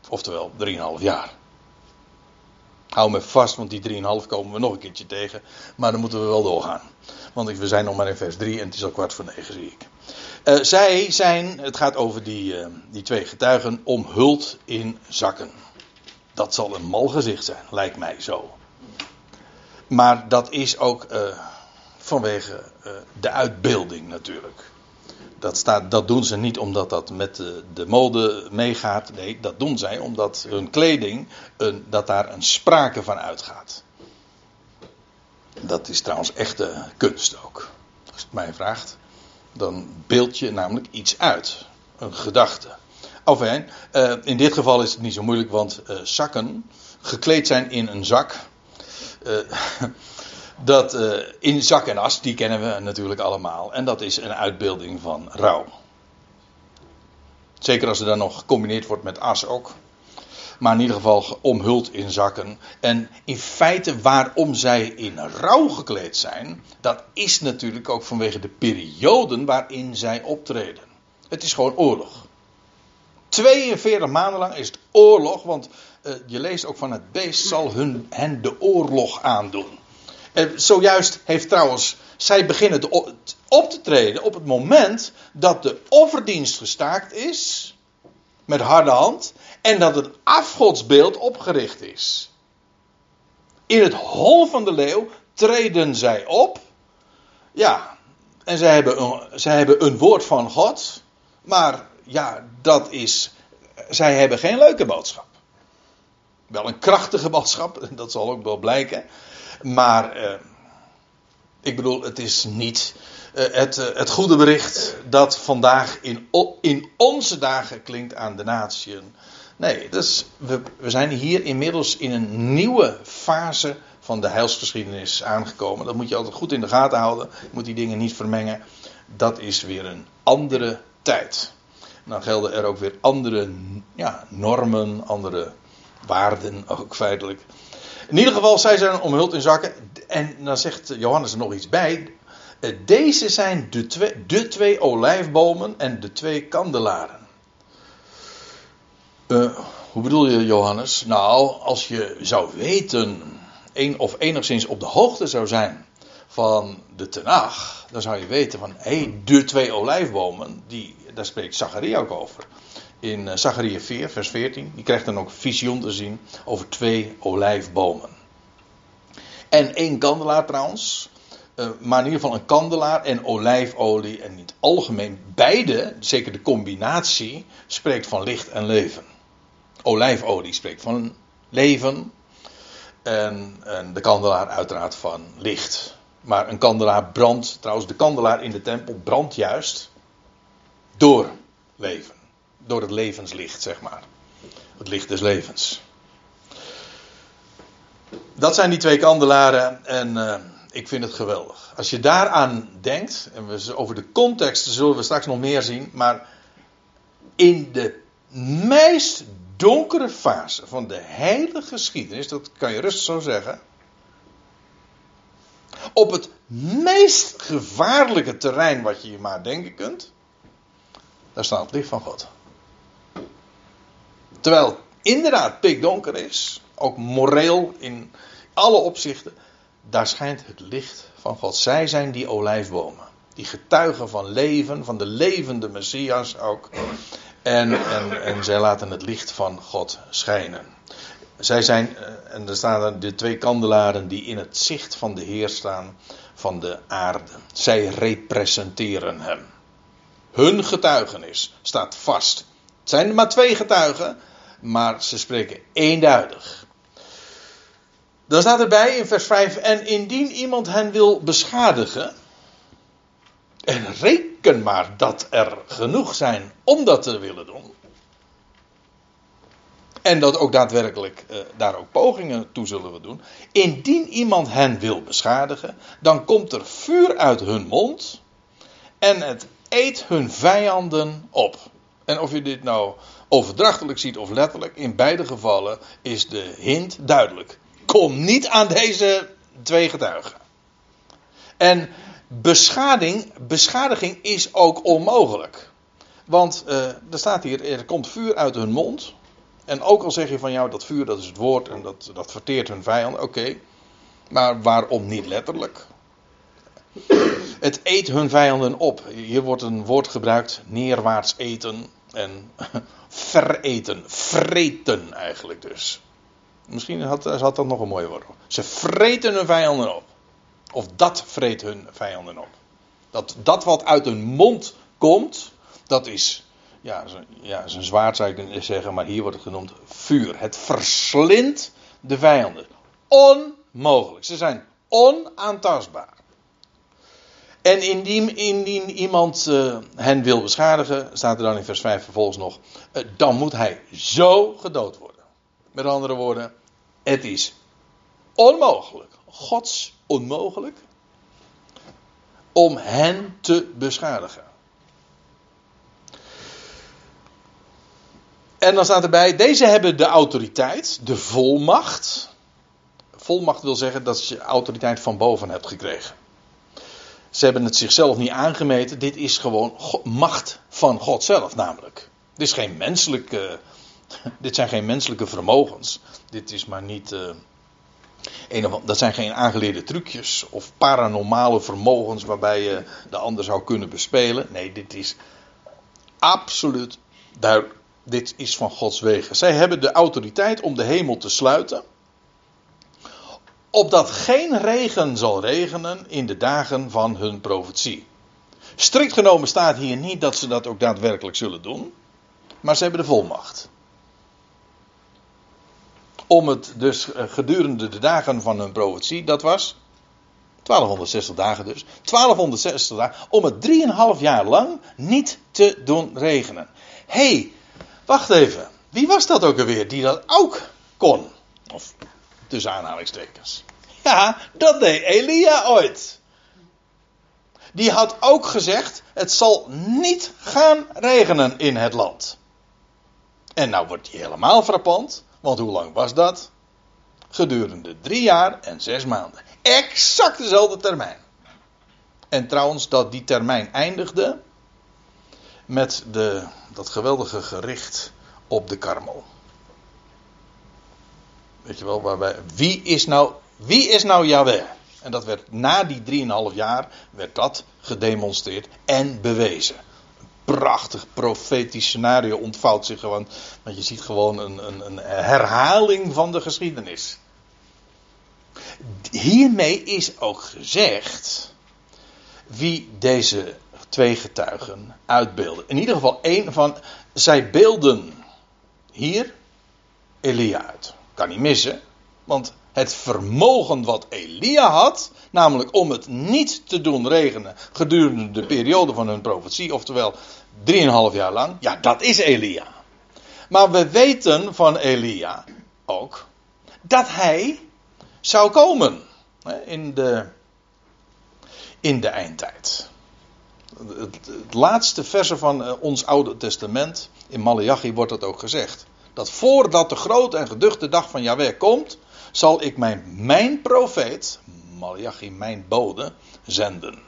Oftewel, drieënhalf jaar. Hou me vast, want die 3,5 komen we nog een keertje tegen. Maar dan moeten we wel doorgaan. Want we zijn nog maar in vers 3 en het is al kwart voor negen, zie ik. Uh, zij zijn, het gaat over die, uh, die twee getuigen, omhuld in zakken. Dat zal een mal gezicht zijn, lijkt mij zo. Maar dat is ook uh, vanwege de uitbeelding natuurlijk. Dat, staat, dat doen ze niet omdat dat met de, de mode meegaat. Nee, dat doen zij omdat hun kleding, een, dat daar een sprake van uitgaat. Dat is trouwens echte kunst ook. Als het mij vraagt, dan beeld je namelijk iets uit. Een gedachte. Enfin, uh, in dit geval is het niet zo moeilijk, want uh, zakken, gekleed zijn in een zak. Uh, dat uh, in zak en as, die kennen we natuurlijk allemaal. En dat is een uitbeelding van rouw. Zeker als er dan nog gecombineerd wordt met as ook. Maar in ieder geval omhuld in zakken. En in feite waarom zij in rouw gekleed zijn, dat is natuurlijk ook vanwege de perioden waarin zij optreden. Het is gewoon oorlog. 42 maanden lang is het oorlog, want uh, je leest ook van het beest zal hun, hen de oorlog aandoen. En zojuist heeft trouwens, zij beginnen op te treden op het moment dat de offerdienst gestaakt is, met harde hand, en dat het afgodsbeeld opgericht is. In het hol van de leeuw treden zij op, ja, en zij hebben een, zij hebben een woord van God, maar ja, dat is, zij hebben geen leuke boodschap. Wel een krachtige boodschap, dat zal ook wel blijken. Maar uh, ik bedoel, het is niet het, uh, het, goede bericht dat vandaag in, in onze dagen klinkt aan de natieën. Nee, dus we, we zijn hier inmiddels in een nieuwe fase van de heilsgeschiedenis aangekomen. Dat moet je altijd goed in de gaten houden. Je moet die dingen niet vermengen. Dat is weer een andere tijd. Dan gelden er ook weer andere ja, normen, andere waarden ook feitelijk. In ieder geval, zij zijn omhuld in zakken. En dan zegt Johannes er nog iets bij. Eh, deze zijn de twee, de twee olijfbomen en de twee kandelaren. Uh, hoe bedoel je, Johannes? Nou, als je zou weten, een, of enigszins op de hoogte zou zijn van de Tenach, dan zou je weten van, hé, hey, de twee olijfbomen, die, daar spreekt Zacharia ook over in uh, Zachariah 4, vers 14. Die krijgt dan ook visioen te zien over twee olijfbomen. En één kandelaar trouwens. Uh, maar in ieder geval een kandelaar en olijfolie. En in het algemeen beide, zeker de combinatie, spreekt van licht en leven. Olijfolie spreekt van leven. En, en de kandelaar uiteraard van licht. Maar een kandelaar brandt, trouwens de kandelaar in de tempel brandt juist door leven door het levenslicht, zeg maar. Het licht des levens. Dat zijn die twee kandelaren en uh, ik vind het geweldig. Als je daaraan denkt, en we, over de context zullen we straks nog meer zien, maar in de meest donkere fase van de hele geschiedenis, dat kan je rustig zo zeggen, op het meest gevaarlijke terrein wat je je maar denken kunt, daar staat het licht van God. Terwijl inderdaad pikdonker is, ook moreel in alle opzichten, daar schijnt het licht van God. Zij zijn die olijfbomen. Die getuigen van leven, van de levende Messias ook. En, en, en zij laten het licht van God schijnen. Zij zijn, eh, en er staan de twee kandelaren die in het zicht van de Heer staan van de aarde. Zij representeren hem. Hun getuigenis staat vast. Het zijn er maar twee getuigen, maar ze spreken eenduidig. Dan staat erbij in vers 5: En indien iemand hen wil beschadigen. En reken maar dat er genoeg zijn om dat te willen doen. En dat ook daadwerkelijk uh, daar ook pogingen toe zullen we doen. Indien iemand hen wil beschadigen, dan komt er vuur uit hun mond. En het eet hun vijanden op. En of je dit nou overdrachtelijk ziet of letterlijk, in beide gevallen is de hint duidelijk. Kom niet aan deze twee getuigen. En beschading, beschadiging is ook onmogelijk. Want uh, er staat hier, er komt vuur uit hun mond. En ook al zeg je van jou, dat vuur dat is het woord en dat, dat verteert hun vijand, oké. Maar waarom niet letterlijk? Het eet hun vijanden op. Hier wordt een woord gebruikt, neerwaarts eten en vereten, vreten eigenlijk dus. Misschien had, had dat nog een mooie woord. Ze vreten hun vijanden op. Of dat vreet hun vijanden op. Dat, dat wat uit hun mond komt, dat is ja, ja, is een zwaard zou kunnen zeggen, maar hier wordt het genoemd vuur. Het verslindt de vijanden. Onmogelijk. Ze zijn onaantastbaar. En indien, iemand uh, hen wil beschadigen, staat er dan in vers 5 vervolgens nog, uh, dan moet hij zo gedood worden. Met andere woorden, het is onmogelijk, Gods onmogelijk, om hen te beschadigen. En dan staat erbij, deze hebben de autoriteit, de volmacht. Volmacht wil zeggen dat je autoriteit van boven hebt gekregen. Ze hebben het zichzelf niet aangemeten. Dit is gewoon macht van God zelf namelijk. Dit, is geen menselijke, dit zijn geen menselijke vermogens. Dit is maar niet... Uh, een, dat zijn geen aangeleerde trucjes of paranormale vermogens waarbij je de ander zou kunnen bespelen. Nee, dit is absoluut duidelijk dit is van Gods wegen. Zij hebben de autoriteit om de hemel te sluiten. Opdat geen regen zal regenen in de dagen van hun profetie. Strikt genomen staat hier niet dat ze dat ook daadwerkelijk zullen doen. Maar ze hebben de volmacht. Om het dus eh, gedurende de dagen van hun profetie, dat was 1260 dagen dus. 1260 dagen. Om het 3,5 jaar lang niet te doen regenen. hey, Wacht even. Wie was dat ook alweer die dat ook kon? Of tussen aanhalingstekens. Ja, dat deed Elia ooit. Die had ook gezegd: het zal niet gaan regenen in het land. En nou wordt hij helemaal frappant, want hoe lang was dat? Gedurende drie jaar en zes maanden. Exact dezelfde termijn. En trouwens, dat die termijn eindigde met de, dat geweldige gericht op de karmel. Weet je wel, waarbij, wie is nou, wie is nou Yahweh? En dat werd na die 3,5 jaar, werd dat gedemonstreerd en bewezen. Een prachtig profetisch scenario ontvouwt zich gewoon, want je ziet gewoon een, een, een herhaling van de geschiedenis. Hiermee is ook gezegd wie deze twee getuigen uitbeelden. In ieder geval één van. Zij beelden hier Elia uit. Kan niet missen. Want het vermogen wat Elia had, namelijk om het niet te doen regenen gedurende de periode van hun profetie, oftewel 3,5 jaar lang, ja, dat is Elia. Maar we weten van Elia ook dat hij zou komen in de, in de eindtijd het, het laatste verse van eh, ons Oude Testament, in Malachi wordt dat ook gezegd. Dat voordat de grote en geduchte dag van Yahweh komt, zal ik mijn, mijn profeet, Malachi, mijn bode, zenden.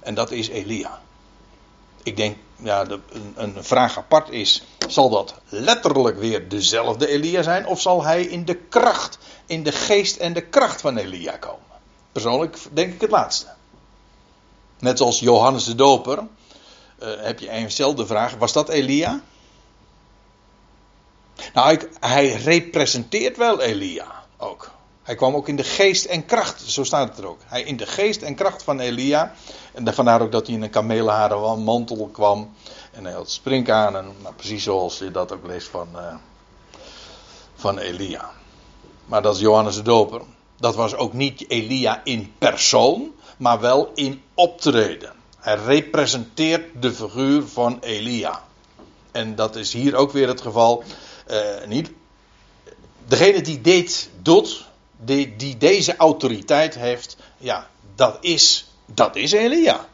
En dat is Elia. Ik denk, ja, een, een, vraag apart is: zal dat letterlijk weer dezelfde Elia zijn? Of zal hij in de kracht, in de geest en de kracht van Elia komen? Persoonlijk denk ik het laatste. Net zoals Johannes de Doper, uh, heb je eenzelfde vraag: was dat Elia? Nou, hij representeert wel Elia ook. Hij kwam ook in de geest en kracht, zo staat het er ook. Hij in de geest en kracht van Elia. En vandaar ook dat hij in een kameelharen mantel kwam. En hij had springkanen. Nou, precies zoals je dat ook leest van, uh, van Elia. Maar dat is Johannes de Doper. Dat was ook niet Elia in persoon, maar wel in optreden. Hij representeert de figuur van Elia. En dat is hier ook weer het geval. Uh, niet, degene die dit doet, die, die deze autoriteit heeft, ja, dat is, dat is Elia.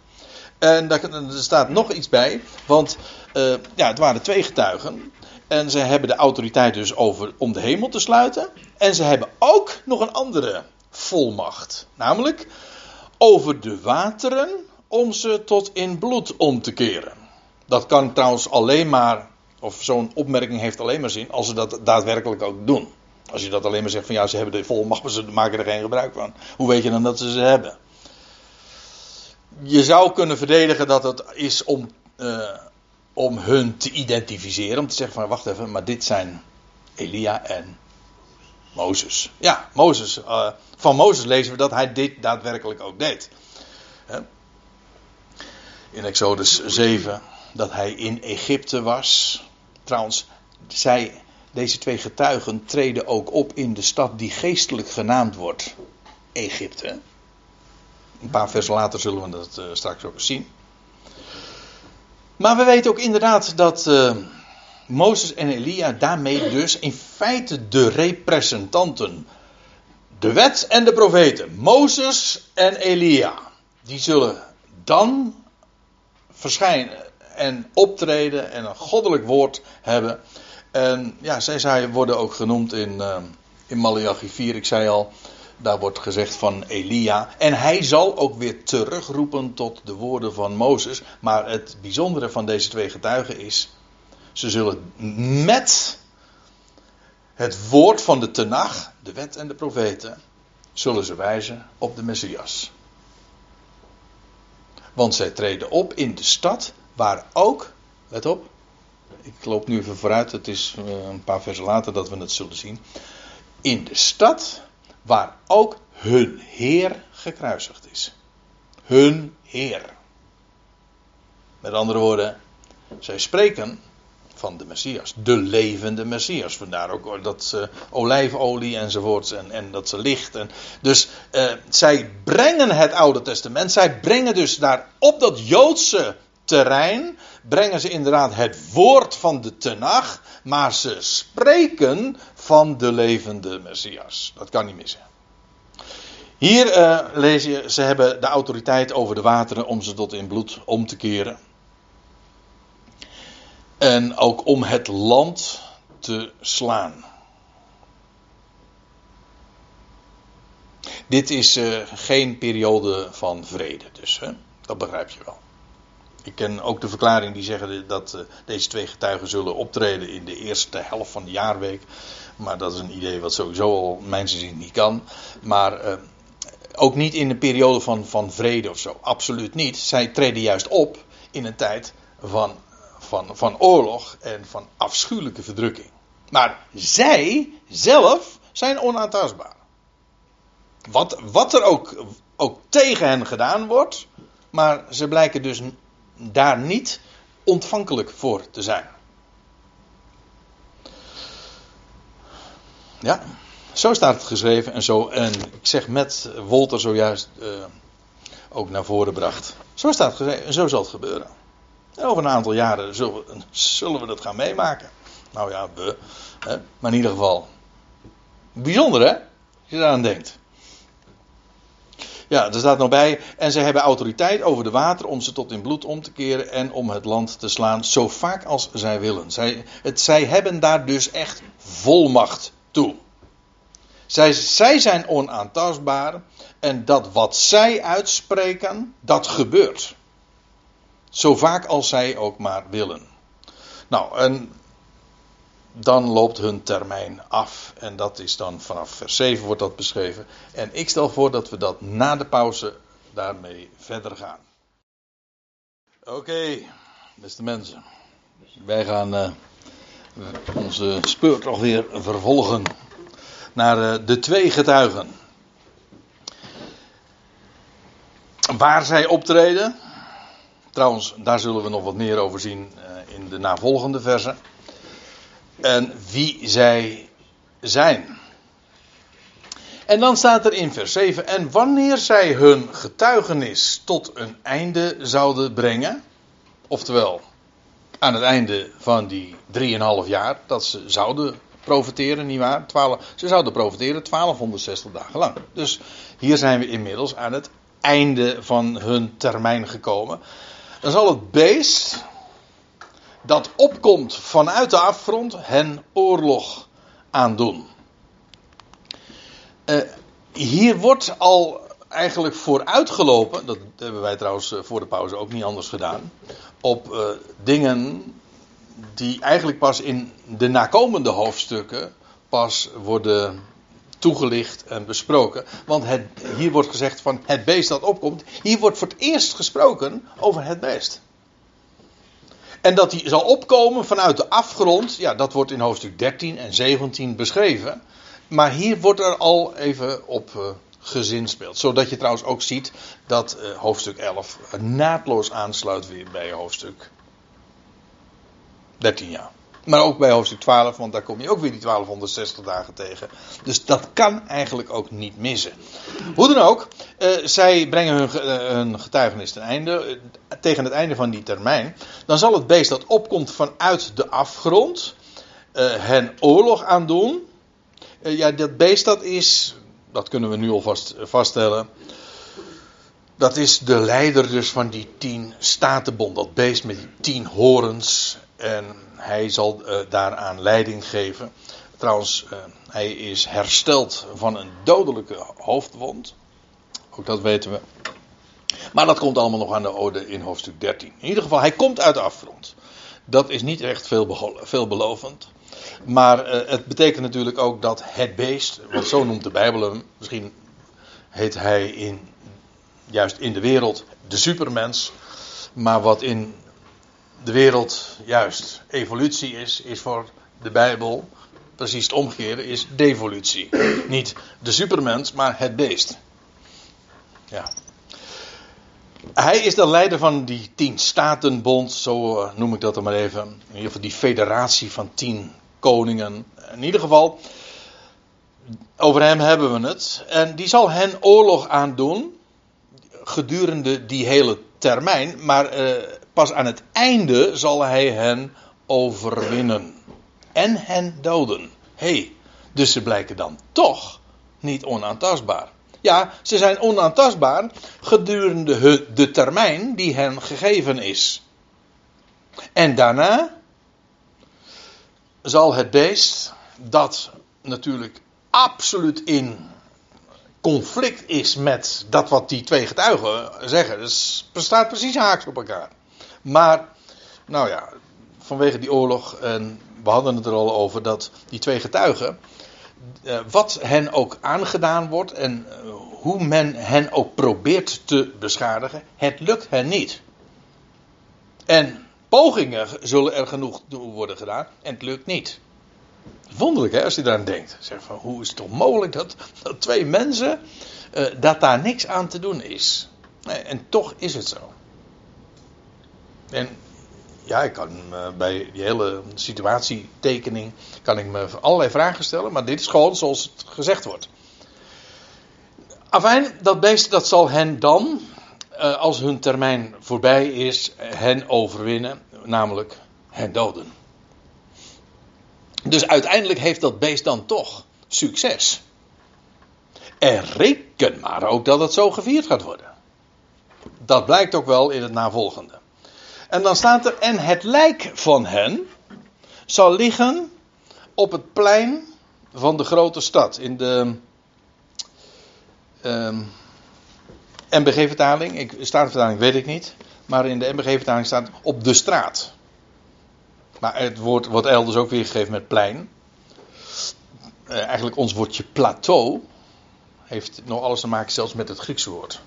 En daar, staat nog iets bij, want uh, ja, het waren twee getuigen. En ze hebben de autoriteit dus over om de hemel te sluiten. En ze hebben ook nog een andere volmacht. Namelijk over de wateren om ze tot in bloed om te keren. Dat kan trouwens alleen maar, of zo'n opmerking heeft alleen maar zin als ze dat daadwerkelijk ook doen. Als je dat alleen maar zegt van ja, ze hebben de volmacht, maar ze maken er geen gebruik van. Hoe weet je dan dat ze ze hebben? Je zou kunnen verdedigen dat het is om, uh, om hun te identificeren. Om te zeggen van wacht even, maar dit zijn Elia en Mozes. Ja, Mozes. Uh, van Mozes lezen we dat hij dit daadwerkelijk ook deed. In Exodus 7 dat hij in Egypte was. Trouwens, zij deze twee getuigen treden ook op in de stad die geestelijk genaamd wordt Egypte. Een paar versen later zullen we dat uh, straks ook zien. Maar we weten ook inderdaad dat uh, Mozes en Elia daarmee dus in feite de representanten, de wet en de profeten, Mozes en Elia, die zullen dan verschijnen en optreden en een goddelijk woord hebben. En ja, zij worden ook genoemd in, uh, in Malachi 4. Ik zei al, daar wordt gezegd van Elia. En hij zal ook weer terugroepen tot de woorden van Mozes. Maar het bijzondere van deze twee getuigen is. Ze zullen met het woord van de Tenach, de wet en de profeten, zullen ze wijzen op de Messias. Want zij treden op in de stad waar ook, let op, ik loop nu even vooruit, het is eh, een paar versen later dat we het zullen zien. In de stad waar ook hun Heer gekruisigd is. Hun Heer. Met andere woorden, zij spreken van de Messias, de levende Messias. Vandaar ook dat ze olijfolie enzovoorts en, en dat ze licht. En, dus eh, zij brengen het Oude Testament, zij brengen dus daar op dat Joodse terrein brengen ze inderdaad het woord van de Tenach, maar ze spreken van de levende Messias. Dat kan niet missen. Hier uh, lees je, ze hebben de autoriteit over de wateren om ze tot in bloed om te keren. En ook om het land te slaan. Dit is uh, geen periode van vrede, dus hè? dat begrijp je wel. Ik ken ook de verklaring die zeggen dat uh, deze twee getuigen zullen optreden in de eerste helft van de jaarweek. Maar dat is een idee wat sowieso al mensen zien niet kan. Maar uh, ook niet in een periode van, van vrede of zo. Absoluut niet. Zij treden juist op in een tijd van, van, van oorlog en van afschuwelijke verdrukking. Maar zij zelf zijn onaantastbaar. Wat, wat er ook, ook tegen hen gedaan wordt. Maar ze blijken dus daar niet ontvankelijk voor te zijn. Ja, zo staat het geschreven en zo. En ik zeg met Wolter zojuist uh, ook naar voren bracht. Zo staat het geschreven en zo zal het gebeuren. En over een aantal jaren zullen we, zullen we dat gaan meemaken. Nou ja. Hè, maar in ieder geval. Bijzonder hè? Als je daaraan denkt. Ja, er staat nog bij. En zij hebben autoriteit over de water om ze tot in bloed om te keren en om het land te slaan zo vaak als zij willen. Zij, het, zij hebben daar dus echt volmacht toe. Zij, zij zijn onaantastbaar en dat wat zij uitspreken, dat gebeurt. Zo vaak als zij ook maar willen. Nou, en dan loopt hun termijn af. En dat is dan vanaf vers 7 wordt dat beschreven. En ik stel voor dat we dat na de pauze daarmee verder gaan. Oké, beste mensen. Wij gaan uh, onze speurtocht weer vervolgen naar uh, de twee getuigen. Waar zij optreden. Trouwens, daar zullen we nog wat meer over zien uh, in de navolgende versen. En wie zij zijn. En dan staat er in vers 7: En wanneer zij hun getuigenis tot een einde zouden brengen, oftewel aan het einde van die 3,5 jaar, dat ze zouden profiteren, nietwaar? 12, ze zouden profiteren 1260 dagen lang. Dus hier zijn we inmiddels aan het einde van hun termijn gekomen. Dan zal het beest dat opkomt vanuit de afgrond hen oorlog aandoen. Uh, hier wordt al eigenlijk vooruitgelopen, dat hebben wij trouwens eh, voor de pauze ook niet anders gedaan, op uh, dingen die eigenlijk pas in de nakomende hoofdstukken pas worden toegelicht en besproken. Want het, hier wordt gezegd van het beest dat opkomt. Hier wordt voor het eerst gesproken over het beest. En dat hij zal opkomen vanuit de afgrond, ja, dat wordt in hoofdstuk 13 en 17 beschreven. Maar hier wordt er al even op uh, gezinspeeld. Zodat je trouwens ook ziet dat uh, hoofdstuk 11 naadloos aansluit weer bij hoofdstuk 13 jaar. Maar ook bij hoofdstuk 12, want daar kom je ook weer die 1260 dagen tegen. Dus dat kan eigenlijk ook niet missen. Hoe dan ook, uh, zij brengen hun, uh, hun, getuigenis ten einde. Uh, tegen het einde van die termijn. Dan zal het beest dat opkomt vanuit de afgrond. hen oorlog aandoen. ja, dat beest dat is. Dat kunnen we nu alvast vaststellen. Dat is de leider dus van die tien statenbond. Dat beest met die tien horens. En hij zal uh, daaraan leiding geven. Trouwens, uh, hij is hersteld van een dodelijke hoofdwond. Ook dat weten we. Maar dat komt allemaal nog aan de orde in hoofdstuk 13. In ieder geval, hij komt uit de afgrond. Dat is niet echt veel veelbelovend. Maar uh, het betekent natuurlijk ook dat het beest, want zo noemt de Bijbel hem, misschien heet hij in, juist in de wereld de supermens. Maar wat in de wereld juist evolutie is, is voor de Bijbel precies het omgekeerde, is devolutie. Niet de supermens, maar het beest. Ja. Hij is de leider van die tien statenbond, zo eh, noem ik dat dan maar even. In ieder geval die federatie van tien koningen. In ieder geval, over hem hebben we het. En die zal hen oorlog aandoen gedurende die hele termijn. Maar uh, Pas aan het einde zal hij hen overwinnen. En hen doden. Hey, dus ze blijken dan toch niet onaantastbaar. Ja, ze zijn onaantastbaar gedurende de termijn die hen gegeven is. En daarna zal het beest, dat natuurlijk absoluut in conflict is met dat wat die twee getuigen zeggen, dus staat precies haaks op elkaar. Maar, nou ja, vanwege die oorlog, en we hadden het er al over, dat die twee getuigen, eh, wat hen ook aangedaan wordt en eh, hoe men hen ook probeert te beschadigen, het lukt hen niet. En pogingen zullen er genoeg worden gedaan en het lukt niet. Wonderlijk hè, als je eraan denkt. Zeg van, hoe is het toch mogelijk dat, twee mensen, uh, dat daar niks aan te doen is. En toch is het zo. En ja, ik kan me bij die hele situatietekening kan ik me allerlei vragen stellen, maar dit is gewoon zoals het gezegd wordt. Afijn, dat beest dat zal hen dan, eh, als hun termijn voorbij is, hen overwinnen, namelijk hen doden. Dus uiteindelijk heeft dat beest dan toch succes. En reken maar ook dat het zo gevierd gaat worden. Dat blijkt ook wel in het navolgende. En dan staat er, en het lijk van hen zal liggen op het plein van de grote stad. In de ehm MBG-vertaling, ik, vertaling weet ik niet. Maar in de MBG-vertaling staat op de straat. Maar het woord wordt elders ook weergegeven met plein. Uh, eigenlijk ons woordje plateau heeft nog alles te maken zelfs met het Griekse woord.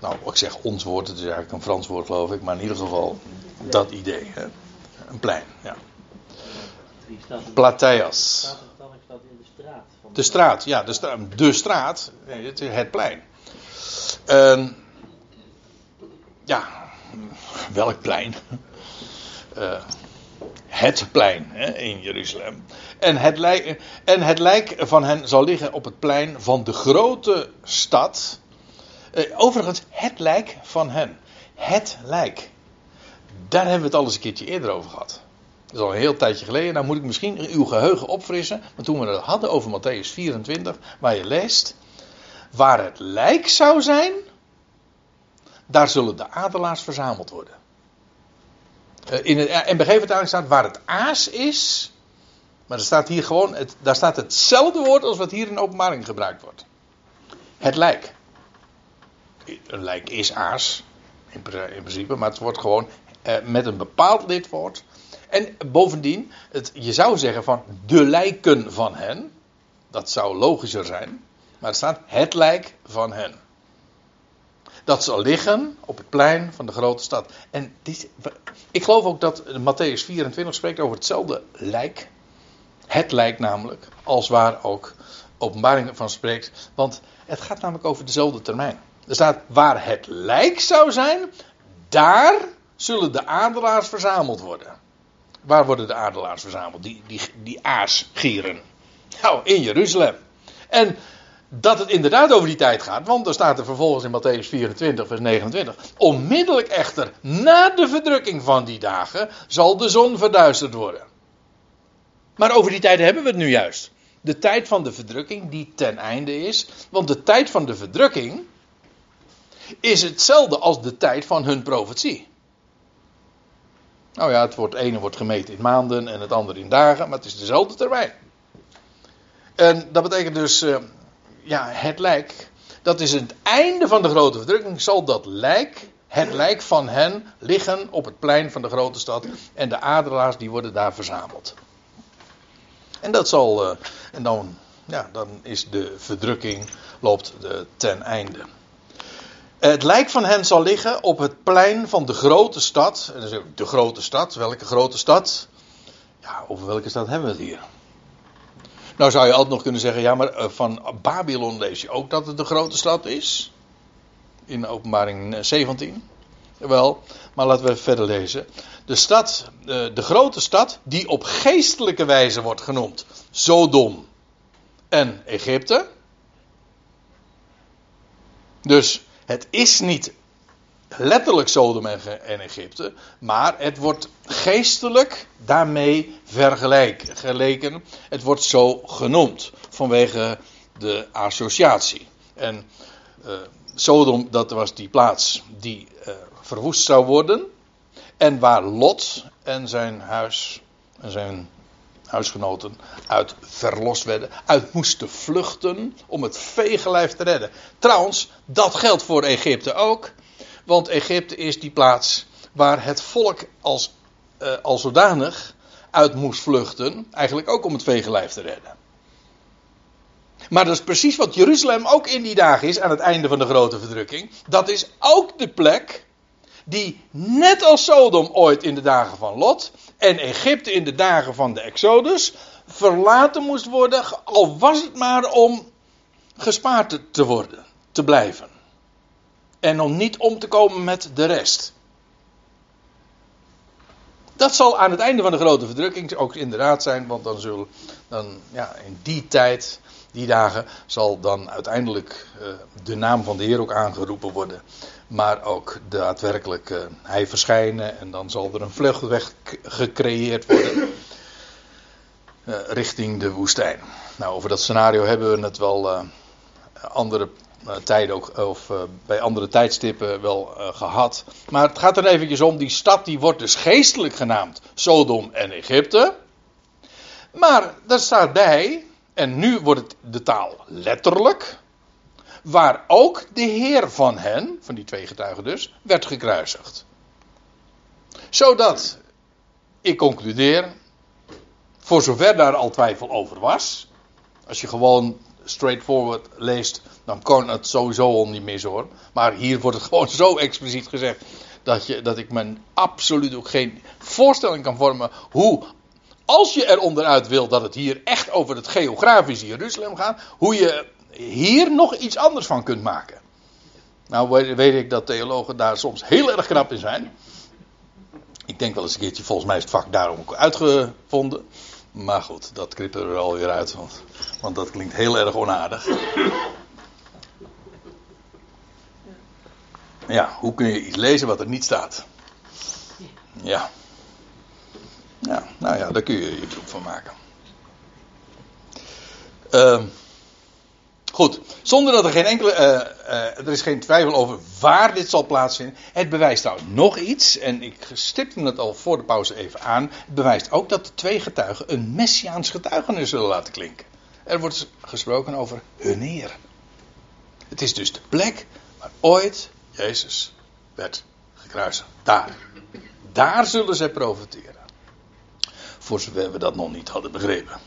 Nou, ik zeg ons woord, het is eigenlijk een Frans woord geloof ik, maar in ieder geval dat idee. Hè? Een plein, ja. Plateias. De straat, ja, de, straat, de straat, het, het plein. Uh, ja, welk plein? Uh, het plein hè, in Jeruzalem. En het, lijk, en het lijk van hen zal liggen op het plein van de grote stad. Uh, overigens, het lijk van hen. Het lijk. Daar hebben we het al eens een keertje eerder over gehad. Dat is al een heel tijdje geleden. Nou moet ik misschien uw geheugen opfrissen. Maar toen we het hadden over Matthäus 24, waar je leest. Waar het lijk zou zijn, daar zullen de adelaars verzameld worden. Eh, in de NBG-vertaling staat waar het aas is. Maar er staat hier gewoon, het, daar staat hetzelfde woord als wat hier in openbaring gebruikt wordt. Het lijk. Een lijk is aas, in, in principe, maar het wordt gewoon eh, met een bepaald lidwoord. En bovendien, het, je zou zeggen van de lijken van hen. Dat zou logischer zijn. Maar er staat het lijk van hen. Dat zal liggen op het plein van de grote stad. En dit, ik geloof ook dat Matthäus 24 spreekt over hetzelfde lijk. Het lijk namelijk, als waar ook openbaring van spreekt. Want het gaat namelijk over dezelfde termijn. Er staat waar het lijk zou zijn, daar zullen de adelaars verzameld worden. Waar worden de adelaars verzameld? Die, die, die aasgieren. Nou, in Jeruzalem. En dat het inderdaad over die tijd gaat, want er staat er vervolgens in Matthäus 24, vers 29. Onmiddellijk echter, na de verdrukking van die dagen, zal de zon verduisterd worden. Maar over die tijd hebben we het nu juist. De tijd van de verdrukking die ten einde is. Want de tijd van de verdrukking is hetzelfde als de tijd van hun profetie. Nou ja, het, wordt, het ene wordt gemeten in maanden en het andere in dagen, maar het is dezelfde termijn. En dat betekent dus, eh, ja, het lijk, dat is het einde van de grote verdrukking, zal dat lijk, het lijk van hen, liggen op het plein van de grote stad. En de adelaars die worden daar verzameld. En dat zal, uh, en dan, ja, dan is de verdrukking, loopt de, ten einde. Het lijk van hen zal liggen op het plein van de grote stad. De grote stad, welke grote stad? Ja, over welke stad hebben we het hier? Nou zou je altijd nog kunnen zeggen, ja, maar eh, van Babylon lees je ook dat het de grote stad is. In openbaring 17. Wel, maar laten we verder lezen. De stad, eh, de grote stad, die op geestelijke wijze wordt genoemd. Sodom en Egypte. Dus het is niet letterlijk Sodom en Egypte, maar het wordt geestelijk daarmee vergeleken. Het wordt zo genoemd vanwege de associatie. En uh, Sodom, dat was die plaats die uh, verwoest zou worden. En waar Lot en zijn huis en zijn huisgenoten uit verlost werden, uit moesten vluchten om het veegelijf te redden. Trouwens, dat geldt voor Egypte ook. Want Egypte is die plaats waar het volk als, uh, als zodanig uit moest vluchten. Eigenlijk ook om het veegelijf te redden. Maar dat is precies wat Jeruzalem ook in die dagen is aan het einde van de grote verdrukking. Dat is ook de plek die net als Sodom ooit in de dagen van Lot en Egypte in de dagen van de Exodus verlaten moest worden, al was het maar om gespaard te worden, te blijven en om niet om te komen met de rest. Dat zal aan het einde van de grote verdrukking ook inderdaad zijn, want dan zullen dan, ja, in die tijd, die dagen, zal dan uiteindelijk uh, de naam van de Heer ook aangeroepen worden. Maar ook daadwerkelijk uh, hij verschijnen en dan zal er een vluchtweg gecreëerd worden uh, richting de woestijn. Nou, over dat scenario hebben we het wel andere eh, tijden ook, of uh, bij andere tijdstippen wel uh, gehad. Maar het gaat er eventjes om, die stad die wordt dus geestelijk genaamd Sodom en Egypte. Maar daar staat bij, En nu wordt het de taal letterlijk. Waar ook de Heer van hen, van die twee getuigen dus, werd gekruisigd. Zodat, ik concludeer, voor zover daar al twijfel over was. Als je gewoon straightforward leest, dan kan het sowieso al niet zo hoor. Maar hier wordt het gewoon zo expliciet gezegd. Dat, je, dat ik me absoluut ook geen voorstelling kan vormen hoe als je er onderuit wil dat het hier echt over het geografische Jeruzalem gaat, hoe je hier nog iets anders van kunt maken. Nou weet ik dat theologen daar soms heel erg knap in zijn. Ik denk wel eens een keertje, volgens mij is het vak daarom ook uitgevonden. Maar goed, dat knippen we er alweer uit, want, want dat klinkt heel erg onaardig. Ja, hoe kun je iets lezen wat er niet staat? Ja. Ja, nou ja, daar kun je je beroep van maken. Uh, goed, zonder dat er geen enkele. Uh, uh, er is geen twijfel over waar dit zal plaatsvinden. Het bewijst trouwens nog iets, en ik stipte het al voor de pauze even aan. Het bewijst ook dat de twee getuigen een messiaans getuigenis zullen laten klinken. Er wordt gesproken over hun Heer. Het is dus de plek waar ooit Jezus werd gekruisigd. Daar. Daar zullen zij profiteren. Voor zover we dat nog niet hadden begrepen.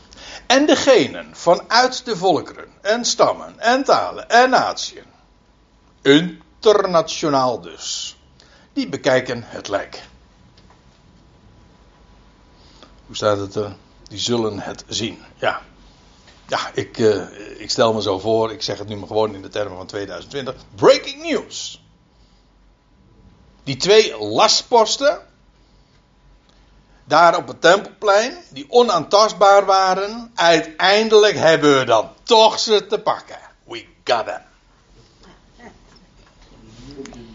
En degenen vanuit de volkeren en stammen en talen en natieën. Internationaal dus. Die bekijken het lijk. Hoe staat het er? Die zullen het zien. Ja. Ja, ik, uh, ik stel me zo voor, ik zeg het nu maar gewoon in de termen van 2020. Breaking news. Die twee lastposten daar op het tempelplein, die onaantastbaar waren, uiteindelijk hebben we dan toch ze te pakken. We got them.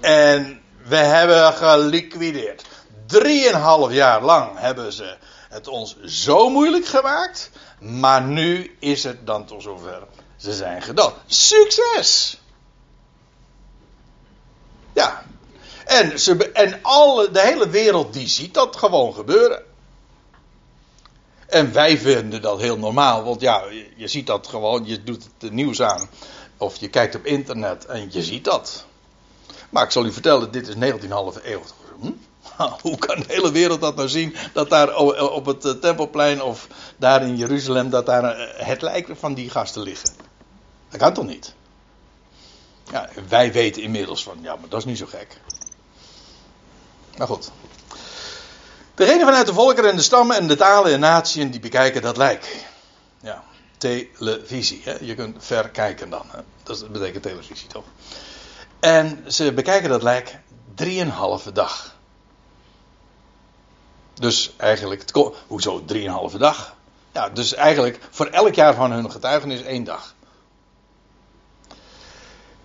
En we hebben geliquideerd. Drieënhalf jaar lang hebben ze het ons zo moeilijk gemaakt. Maar nu is het dan toch zover. Ze zijn gedaan. Succes! Ja, en, en alle, de hele wereld die ziet dat gewoon gebeuren. En wij vinden dat heel normaal, want ja, je, ziet dat gewoon, je doet het nieuws aan. Of je kijkt op internet en je ziet dat. Maar ik zal u vertellen, dit is 19,5 eeuw. Hm? Hoe kan de hele wereld dat nou zien? Dat daar op het eh, Tempelplein of daar in Jeruzalem, dat daar eh, het lijk van die gasten liggen. Dat kan toch niet? Ja, wij weten inmiddels van, ja, maar dat is niet zo gek. Maar goed. Degenen vanuit de volkeren en de stammen en de talen en natieën die bekijken dat lijk. Ja, televisie. Hè? Je kunt ver kijken dan. Hè? Dat betekent televisie toch? En ze bekijken dat lijk drieënhalve dag. Dus eigenlijk, hoezo drieënhalve dag? Ja, dus eigenlijk voor elk jaar van hun getuigenis één dag.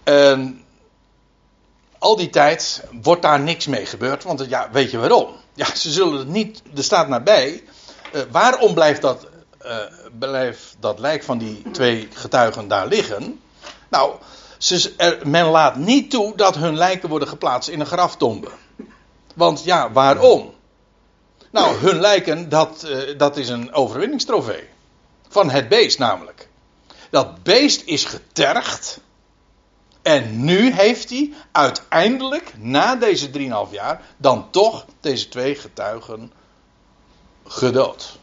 En al die tijd wordt daar niks mee gebeurd. Want ja, weet je waarom? Ja, ze zullen het niet. Er staat nabij. Uh, waarom blijft dat, uh, blijft dat lijk van die twee getuigen daar liggen? Nou, ze, men laat niet toe dat hun lijken worden geplaatst in een graftombe. Want ja, waarom? Nou, hun lijken, dat, uh, dat is een overwinningstrofee. Van het beest namelijk. Dat beest is getergd. En nu heeft hij uiteindelijk, na deze 3,5 jaar, dan toch deze twee getuigen gedood.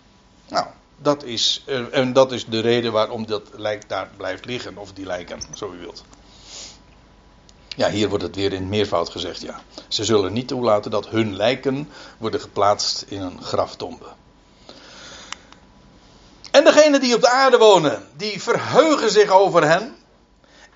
Nou, dat is, eh, en dat is de reden waarom dat lijk daar blijft liggen, of die lijken, zo u wilt. Ja, hier wordt het weer in meervoud gezegd, ja. Ze zullen niet toelaten dat hun lijken worden geplaatst in een graftombe. En degenen die op de aarde wonen, die verheugen zich over hen.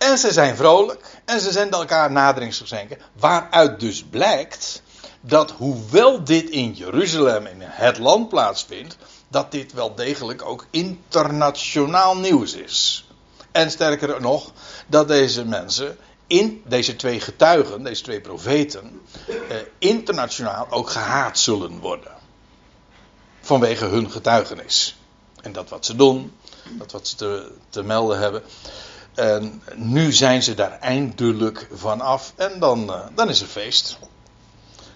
En ze zijn vrolijk en ze zenden elkaar naderingsgeschenken. Waaruit dus blijkt dat hoewel dit in Jeruzalem in het land plaatsvindt, dat dit wel degelijk ook internationaal nieuws is. En sterker nog, dat deze mensen, in, deze twee getuigen, deze twee profeten, eh, internationaal ook gehaat zullen worden. Vanwege hun getuigenis. En dat wat ze doen, dat wat ze te, te melden hebben. En nu zijn ze daar eindelijk vanaf en dan, uh, dan is er feest.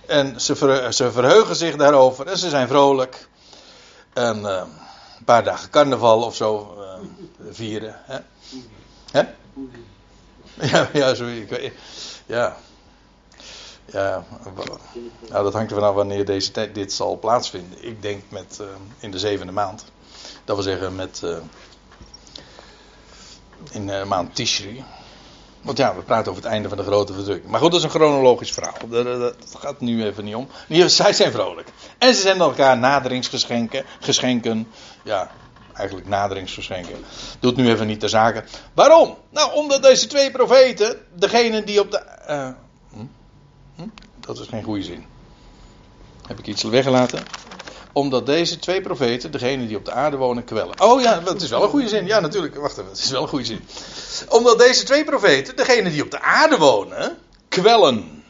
En ze, ze, verheugen zich daarover en ze zijn vrolijk. En uh, paar dagen carnaval of zo uh, vieren. Hè? Hè? Ja, ja, zo, ik ja. Ja, nou, dat hangt er vanaf wanneer deze dit zal plaatsvinden. Ik denk met, in de zevende maand. Dat wil zeggen met. In de maand Tishri. Want ja, we praten over het einde van de grote verdrukking. Maar goed, dat is een chronologisch verhaal. Dat, gaat nu even niet om. Zij zijn vrolijk. En ze zenden elkaar naderingsgeschenken. Geschenken. Ja, eigenlijk naderingsgeschenken. Doet nu even niet de zaken. Waarom? Nou, omdat deze twee profeten, degene die op de. Uh, hm? Hm? Dat is geen goede zin. Heb ik iets weggelaten? Omdat deze twee profeten, degene die op de aarde wonen, kwellen. Oh ja, dat is wel een goede zin. Ja, natuurlijk. Wacht even, het is wel een goede zin. Omdat deze twee profeten, degene die op de aarde wonen, kwellen.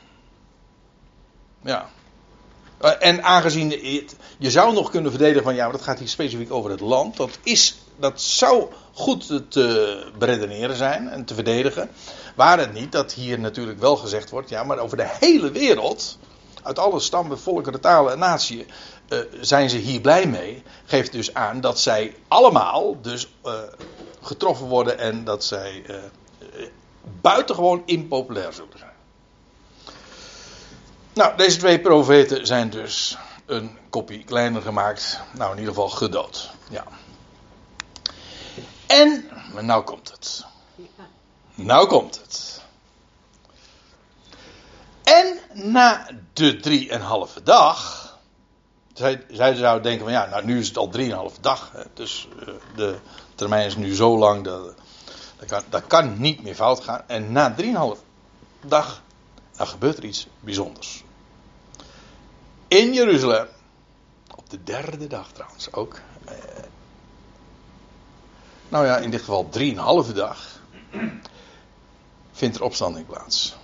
Ja. Eh, en aangezien je zou nog kunnen verdedigen van ja, maar dat gaat hier specifiek over het land. Dat, is, dat zou goed te beredeneren zijn en te verdedigen. Waar het niet dat hier natuurlijk wel gezegd wordt, ja, maar over de hele wereld, uit alle stammen, volkeren, talen en naties, uh, zijn ze hier blij mee. Geeft dus aan dat zij allemaal dus uh, getroffen worden en dat zij uh, buitengewoon impopulair zullen zijn. Nou, deze twee profeten zijn dus een kopie kleiner gemaakt. Nou, in ieder geval gedood. Ja. En, nou komt het. Nou komt het. En na de drieënhalve dag. Zij, zij zou denken van ja, nou nu is het al drieënhalve dag. Hè, dus uh, de termijn is nu zo lang dat, dat, kan, dat kan niet meer fout gaan. En na drieënhalve dag, dan gebeurt er iets bijzonders. In Jeruzalem, op de derde dag trouwens ook. Eh, nou ja, in dit geval drieënhalve dag vindt er opstanding plaats.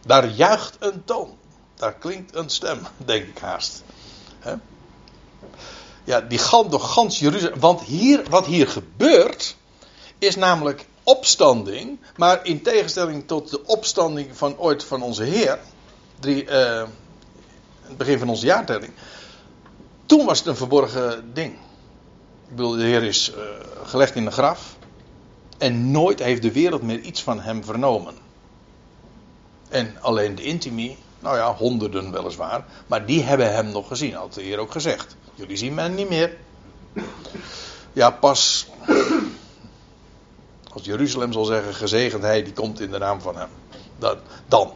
Daar juicht een toon. Daar klinkt een stem, denk ik haast. Ja, die gaat door gans Jeruzalem. Want hier, wat hier gebeurt, is namelijk opstanding. Maar in tegenstelling tot de opstanding van ooit van onze Heer. Drie, uh, het begin van onze jaartelling. Toen was het een verborgen ding. Ik bedoel, de Heer is uh, gelegd in een graf. En nooit heeft de wereld meer iets van hem vernomen. En alleen de intimie, nou ja, honderden weliswaar, maar die hebben hem nog gezien, had de Heer ook gezegd. Jullie zien mij niet meer. Ja, pas als Jeruzalem zal zeggen, gezegend hij, die komt in de naam van hem. Dan. dan.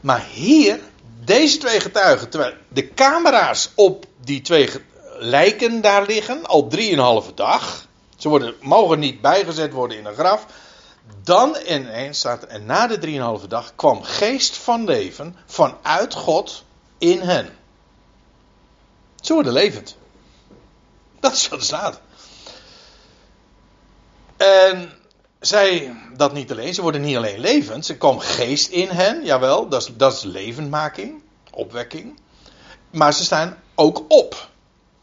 Maar hier, deze twee getuigen, terwijl de camera's op die twee lijken daar liggen, al drieënhalve dag. Ze worden, mogen niet bijgezet worden in een graf. Dan ineens staat en na de drieënhalve dag kwam geest van leven vanuit God in hen. Ze worden levend. Dat is wat er staat. En zij dat niet alleen, ze worden niet alleen levend, ze kwam geest in hen, jawel, dat is, dat is levendmaking, opwekking. Maar ze staan ook op.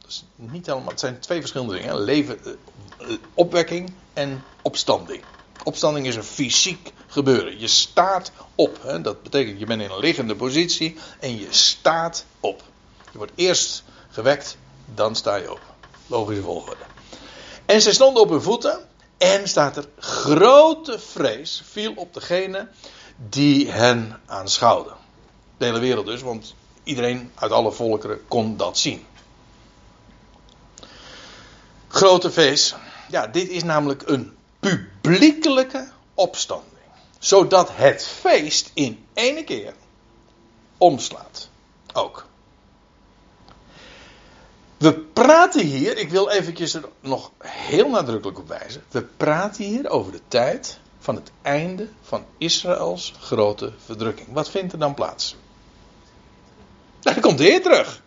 Dus niet helemaal, het zijn twee verschillende dingen: leven, eh, opwekking en opstanding. Opstanding is een fysiek gebeuren. Je staat op. Hè? Dat betekent je bent in een liggende positie en je staat op. Je wordt eerst gewekt, dan sta je op. Logische volgorde. En ze stonden op hun voeten en staat er grote vrees viel op degene die hen aanschouwde. De hele wereld dus, want iedereen uit alle volkeren kon dat zien. Grote vrees. Ja, dit is namelijk een publiekelijke opstanding. Zodat het feest in ene keer omslaat. Ook. We praten hier, ik wil eventjes er nog heel nadrukkelijk op wijzen. We praten hier over de tijd van het einde van Israëls grote verdrukking. Wat vindt er dan plaats? Dan komt de Heer terug.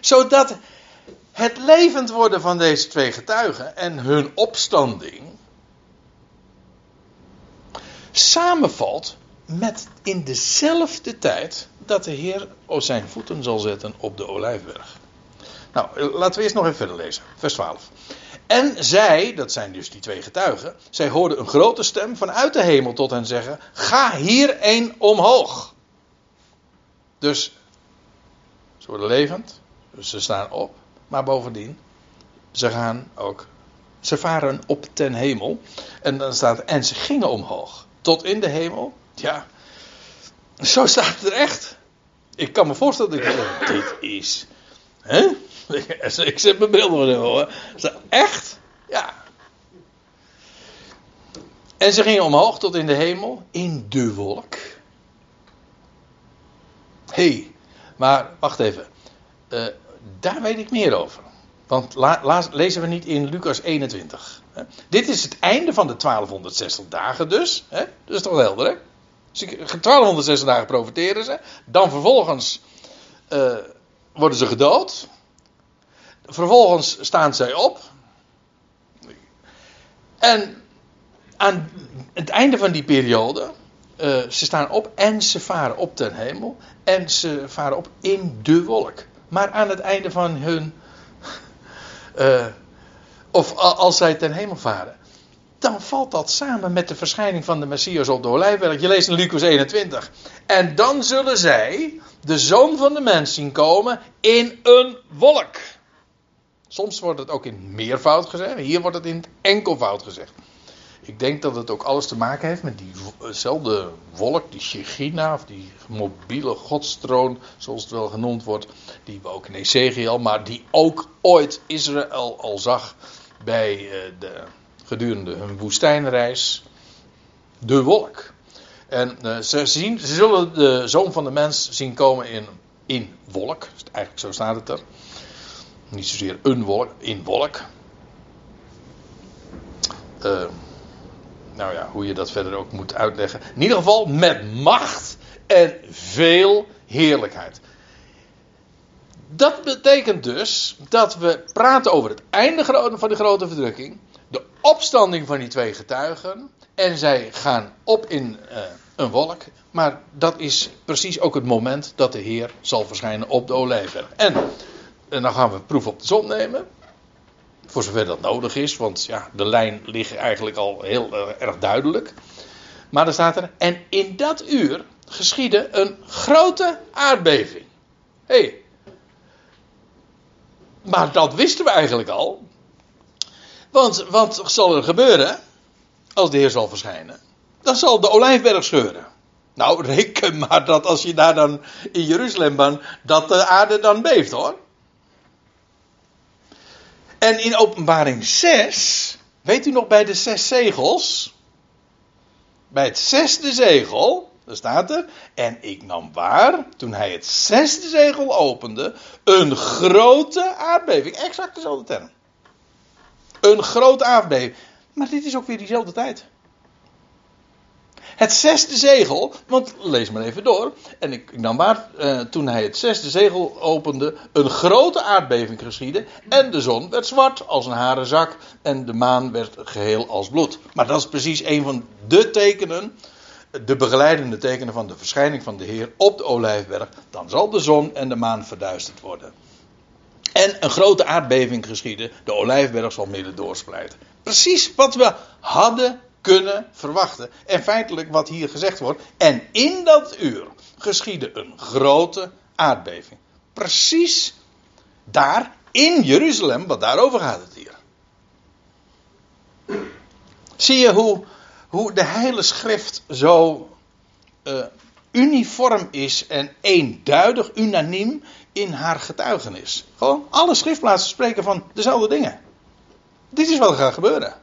Zodat het levend worden van deze twee getuigen en hun opstanding samenvalt met in dezelfde tijd dat de Heer zijn voeten zal zetten op de olijfberg. Nou, laten we eerst nog even verder lezen. Vers 12. En zij, dat zijn dus die twee getuigen, zij hoorden een grote stem vanuit de hemel tot hen zeggen: Ga hier een omhoog. Dus ze worden levend, dus ze staan op, maar bovendien, ze gaan ook, ze varen op ten hemel. En dan staat, en ze gingen omhoog, tot in de hemel. Ja, zo staat het er echt. Ik kan me voorstellen dat ik zeg, dit is, hè? Ik zet mijn beelden van hoor. Echt? Ja. En ze gingen omhoog tot in de hemel, in de wolk. Hé, hey, maar wacht even. Uh, daar weet ik meer over. Want lezen we niet in Lucas 21. Dit is het einde van de 1260 dagen dus. Hè? Dat is toch helder, hè? Dus 1260 dagen profiteren ze. Dan vervolgens uh, worden ze gedood. Vervolgens staan zij op. En aan het einde van die periode. Uh, ze staan op en ze varen op ten hemel. En ze varen op in de wolk. Maar aan het einde van hun. Uh, of als zij ten hemel varen. Dan valt dat samen met de verschijning van de Messias op de Olijfberg. Je leest in Lucas 21. En dan zullen zij de zoon van de mens zien komen in een wolk. Soms wordt het ook in meervoud gezegd. Hier wordt het in het enkelvoud gezegd. Ik denk dat het ook alles te maken heeft met diezelfde wolk, die Shechina, of die mobiele godstroon, zoals het wel genoemd wordt, die we ook in Ezekiel, maar die ook ooit Israël al zag bij eh, de, gedurende hun woestijnreis. De wolk. En uh, ze, zien, ze zullen de zoon van de mens zien komen in, in wolk. Eigenlijk zo staat het er. Niet zozeer een wolk, in wolk. Uh, nou ja, hoe je dat verder ook moet uitleggen. In ieder geval met macht en veel heerlijkheid. Dat betekent dus dat we praten over het einde van de grote verdrukking, de opstanding van die twee getuigen, en zij gaan op in uh, een wolk. Maar dat is precies ook het moment dat de Heer zal verschijnen op de olijfberg. En, en dan gaan we proef op de zon nemen. Voor zover dat nodig is, want ja, de lijn ligt eigenlijk al heel uh, erg duidelijk. Maar er staat er, en in dat uur geschiedde een grote aardbeving. Hey. Maar dat wisten we eigenlijk al. Want wat zal er gebeuren als de Heer zal verschijnen? Dan zal de olijfberg scheuren. Nou, reken maar dat als je daar dan in Jeruzalem bent, dat de aarde dan beeft hoor. En in openbaring 6, weet u nog bij de zes zegels? Bij het zesde zegel, daar staat er, en ik nam waar, toen hij het zesde zegel opende, een grote aardbeving. Exact dezelfde term. Een grote aardbeving. Maar dit is ook weer diezelfde tijd. Het zesde zegel, want lees maar even door. En ik, nam waar, eh, toen hij het zesde zegel opende, een grote aardbeving geschiedde. En de zon werd zwart als een haren zak. En de maan werd geheel als bloed. Maar dat is precies een van de tekenen, de begeleidende tekenen van de verschijning van de Heer op de olijfberg. Dan zal de zon en de maan verduisterd worden. En een grote aardbeving geschieden. De olijfberg zal midden doorsplijten. Precies wat we hadden kunnen verwachten. En feitelijk wat hier gezegd wordt. En in dat uur geschiedde een grote aardbeving. Precies daar in Jeruzalem, want daarover gaat het hier. Zie je hoe, hoe de hele schrift zo uh, uniform is en eenduidig, unaniem in haar getuigenis. Gewoon alle schriftplaatsen spreken van dezelfde dingen. Dit is wat er gaat gebeuren.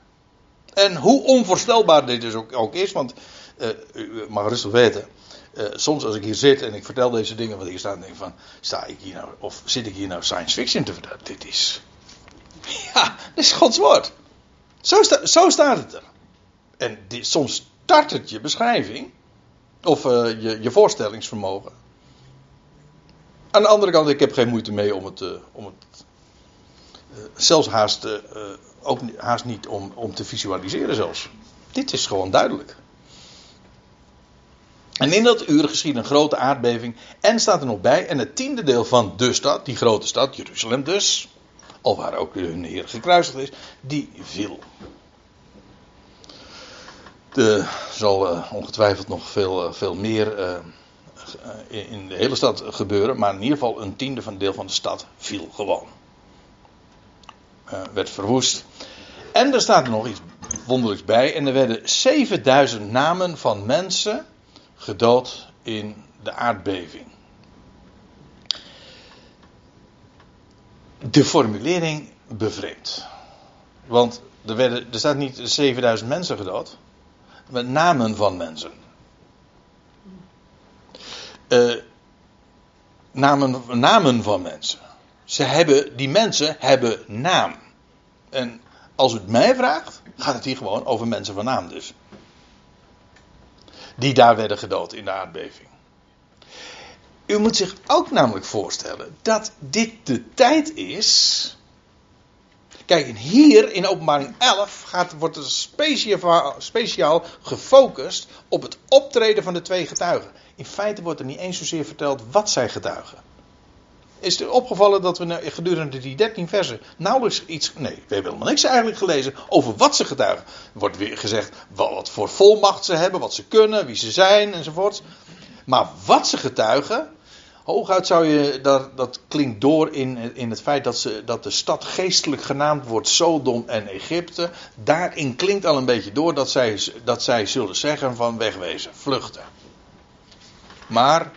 En hoe onvoorstelbaar dit dus ook, ook is, want uh, u mag rustig weten. Uh, soms als ik hier zit en ik vertel deze dingen wat hier staat, denk ik van, sta ik hier nou, of zit ik hier nou science fiction te vertellen? Dit is, ja, dit is Gods woord. Zo, zo staat het er. En dit, soms start het je beschrijving, of uh, je, je voorstellingsvermogen. Aan de andere kant, ik heb geen moeite mee om het, om het zelfs haast ook haast niet om, om te visualiseren zelfs. Dit is gewoon duidelijk. En in dat uur geschiet een grote aardbeving. En staat er nog bij, en het tiende deel van de stad, die grote stad, Jeruzalem dus, al waar ook hun Heer gekruisigd is, die viel. Er zal uh, ongetwijfeld nog veel, uh, veel meer uh, in de hele stad gebeuren, maar in ieder geval een tiende van deel van de stad viel gewoon. uh, werd verwoest. En er staat nog iets wonderlijks bij. En er werden 7000 namen van mensen gedood in de aardbeving. De formulering bevreemd. Want er, werden, er staat niet 7000 mensen gedood, maar namen van mensen. Uh, namen, namen van mensen. Ze hebben, die mensen hebben naam. En als u het mij vraagt, gaat het hier gewoon over mensen van naam dus. Die daar werden gedood in de aardbeving. U moet zich ook namelijk voorstellen dat dit de tijd is. Kijk, hier in openbaring 11 gaat, wordt er speciaal, gefocust op het optreden van de twee getuigen. In feite wordt er niet eens zozeer verteld wat zij getuigen. Is het opgevallen dat we gedurende die 13 versen nauwelijks iets. Nee, we hebben helemaal niks eigenlijk gelezen over wat ze getuigen. Er wordt weer gezegd wat voor volmacht ze hebben, wat ze kunnen, wie ze zijn enzovoort. Maar wat ze getuigen. Hooguit zou je, dat, dat klinkt door in, in het feit dat, ze, dat de stad geestelijk genaamd wordt Sodom en Egypte. Daarin klinkt al een beetje door dat zij, dat zij zullen zeggen van wegwezen, vluchten. Maar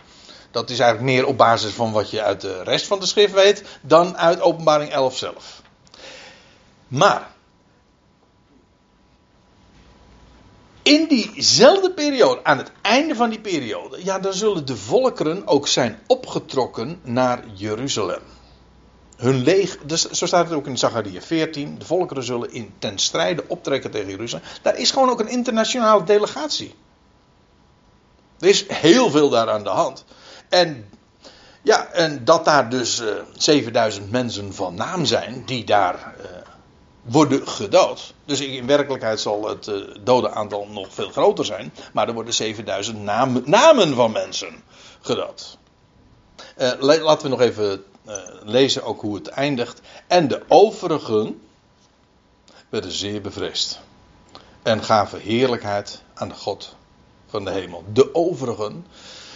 dat is eigenlijk meer op basis van wat je uit de rest van de schrift weet dan uit Openbaring 11 zelf. Maar in diezelfde periode, aan het einde van die periode, ja, dan zullen de volkeren ook zijn opgetrokken naar Jeruzalem. Hun leeg, dus zo staat het ook in Zachariah 14. De volkeren zullen in, ten strijde optrekken tegen Jeruzalem. Daar is gewoon ook een internationale delegatie. Er is heel veel daar aan de hand. En, ja, en dat daar dus uh, eh, 7000 mensen van naam zijn die daar uh, worden gedood. Dus in werkelijkheid zal het uh, dodenaantal nog veel groter zijn. Maar er worden 7000 namen, van mensen gedood. laten we nog even lezen ook hoe het eindigt. En de overigen werden zeer bevreesd. En gaven heerlijkheid aan de God van de hemel. De overigen,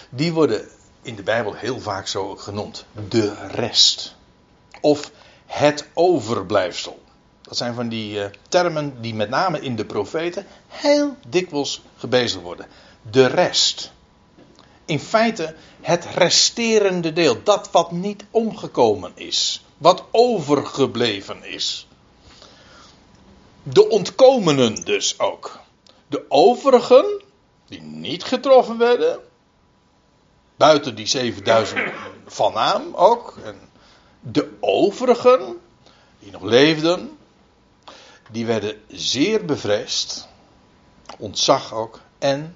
die worden in de Bijbel heel vaak zo genoemd. De rest. Of het overblijfsel. Dat zijn van die uh, termen die met name in de profeten heel dikwijls gebezigd worden. De rest. In feite het resterende deel. Dat wat niet omgekomen is. Wat overgebleven is. De ontkomenen dus ook. De overigen, die niet getroffen werden, Buiten die 7000 van naam ook. En de overigen, die nog leefden, die werden zeer bevreesd. Ontzag ook. En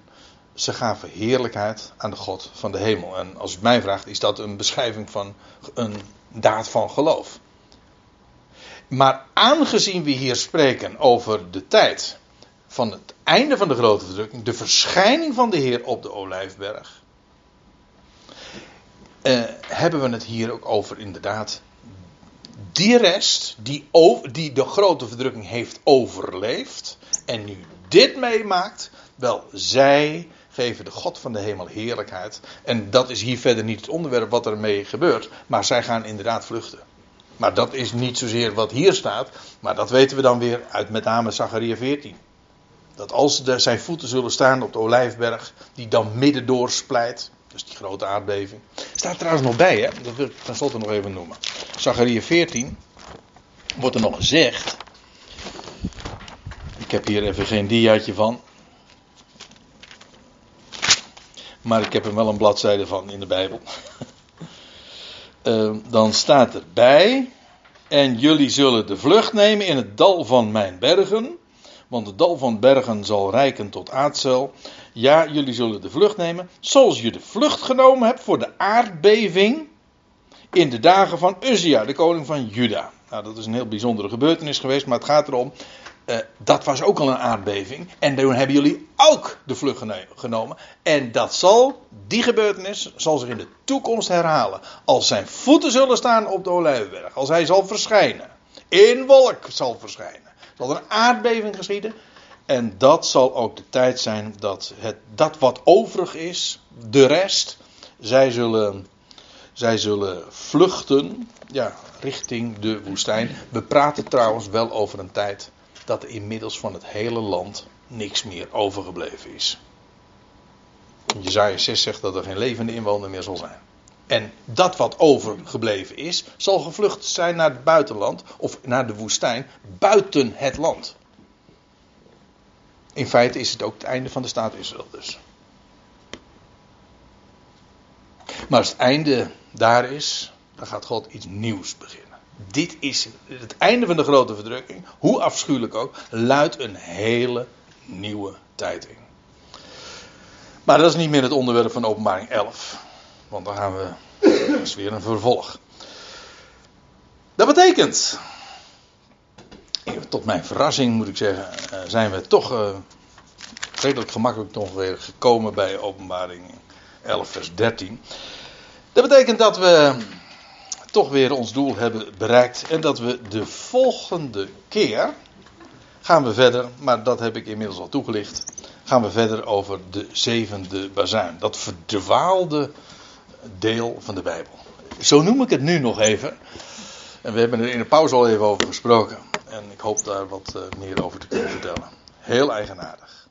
ze gaven heerlijkheid aan de God van de hemel. En als u mij vraagt, is dat een beschrijving van een daad van geloof. Maar aangezien we hier spreken over de tijd van het einde van de grote verdrukking, de verschijning van de Heer op de Olijfberg, uh, hebben we het hier ook over inderdaad die rest die, die de grote verdrukking heeft overleefd en nu dit meemaakt, wel zij geven de God van de hemel heerlijkheid. En dat is hier verder niet het onderwerp wat ermee gebeurt, maar zij gaan inderdaad vluchten. Maar dat is niet zozeer wat hier staat, maar dat weten we dan weer uit met name Zachariah 14. Dat als de, zijn voeten zullen staan op de olijfberg, die dan midden doorsplijt, dus die grote aardbeving. Staat trouwens nog bij, hè? dat wil ik tenslotte nog even noemen. Zachariah 14 wordt er nog gezegd. Ik heb hier even geen diaatje van. Maar ik heb er wel een bladzijde van in de Bijbel. uh, dan staat erbij. En jullie zullen de vlucht nemen in het dal van mijn bergen. Want het dal van bergen zal rijken tot aardcel. Ja, jullie zullen de vlucht nemen. Zoals je de vlucht genomen hebt voor de aardbeving. In de dagen van Uzia, de koning van Juda. Nou, dat is een heel bijzondere gebeurtenis geweest, maar het gaat erom. Uh, dat was ook al een aardbeving. En toen hebben jullie ook de vlucht genomen. En dat zal, die gebeurtenis, zal zich in de toekomst herhalen. Als zijn voeten zullen staan op de Olijfberg. Als hij zal verschijnen. In wolk zal verschijnen. Zal er een aardbeving geschieden. En dat zal ook de tijd zijn dat het, dat wat overig is, de rest, zij zullen, zij zullen vluchten ja, richting de woestijn. We praten trouwens wel over een tijd dat er inmiddels van het hele land niks meer overgebleven is. Jezaja 6 zegt dat er geen levende inwoner meer zal zijn. En dat wat overgebleven is, zal gevlucht zijn naar het buitenland of naar de woestijn, buiten het land. In feite is het ook het einde van de staat Israël dus. Maar het einde daar is, dan gaat God iets nieuws beginnen. Dit is het einde van de grote verdrukking, hoe afschuwelijk ook, luidt een hele nieuwe tijd in. Maar dat is niet meer het onderwerp van openbaring 11. Want dan gaan we. Dat is weer een vervolg. Dat betekent. Tot mijn verrassing moet ik zeggen. Eh, zijn we toch. Uh, redelijk gemakkelijk nog weer gekomen bij openbaring 11, vers 13. Dat betekent dat we toch weer ons doel hebben bereikt. En dat we de volgende keer. gaan we verder. Maar dat heb ik inmiddels al toegelicht. Gaan we verder over de zevende bazuin. Dat verdwaalde deel van de Bijbel. Zo noem ik het nu nog even. En we hebben er in de pauze al even over gesproken. En ik hoop daar wat eh, meer over te kunnen vertellen. Heel eigenaardig.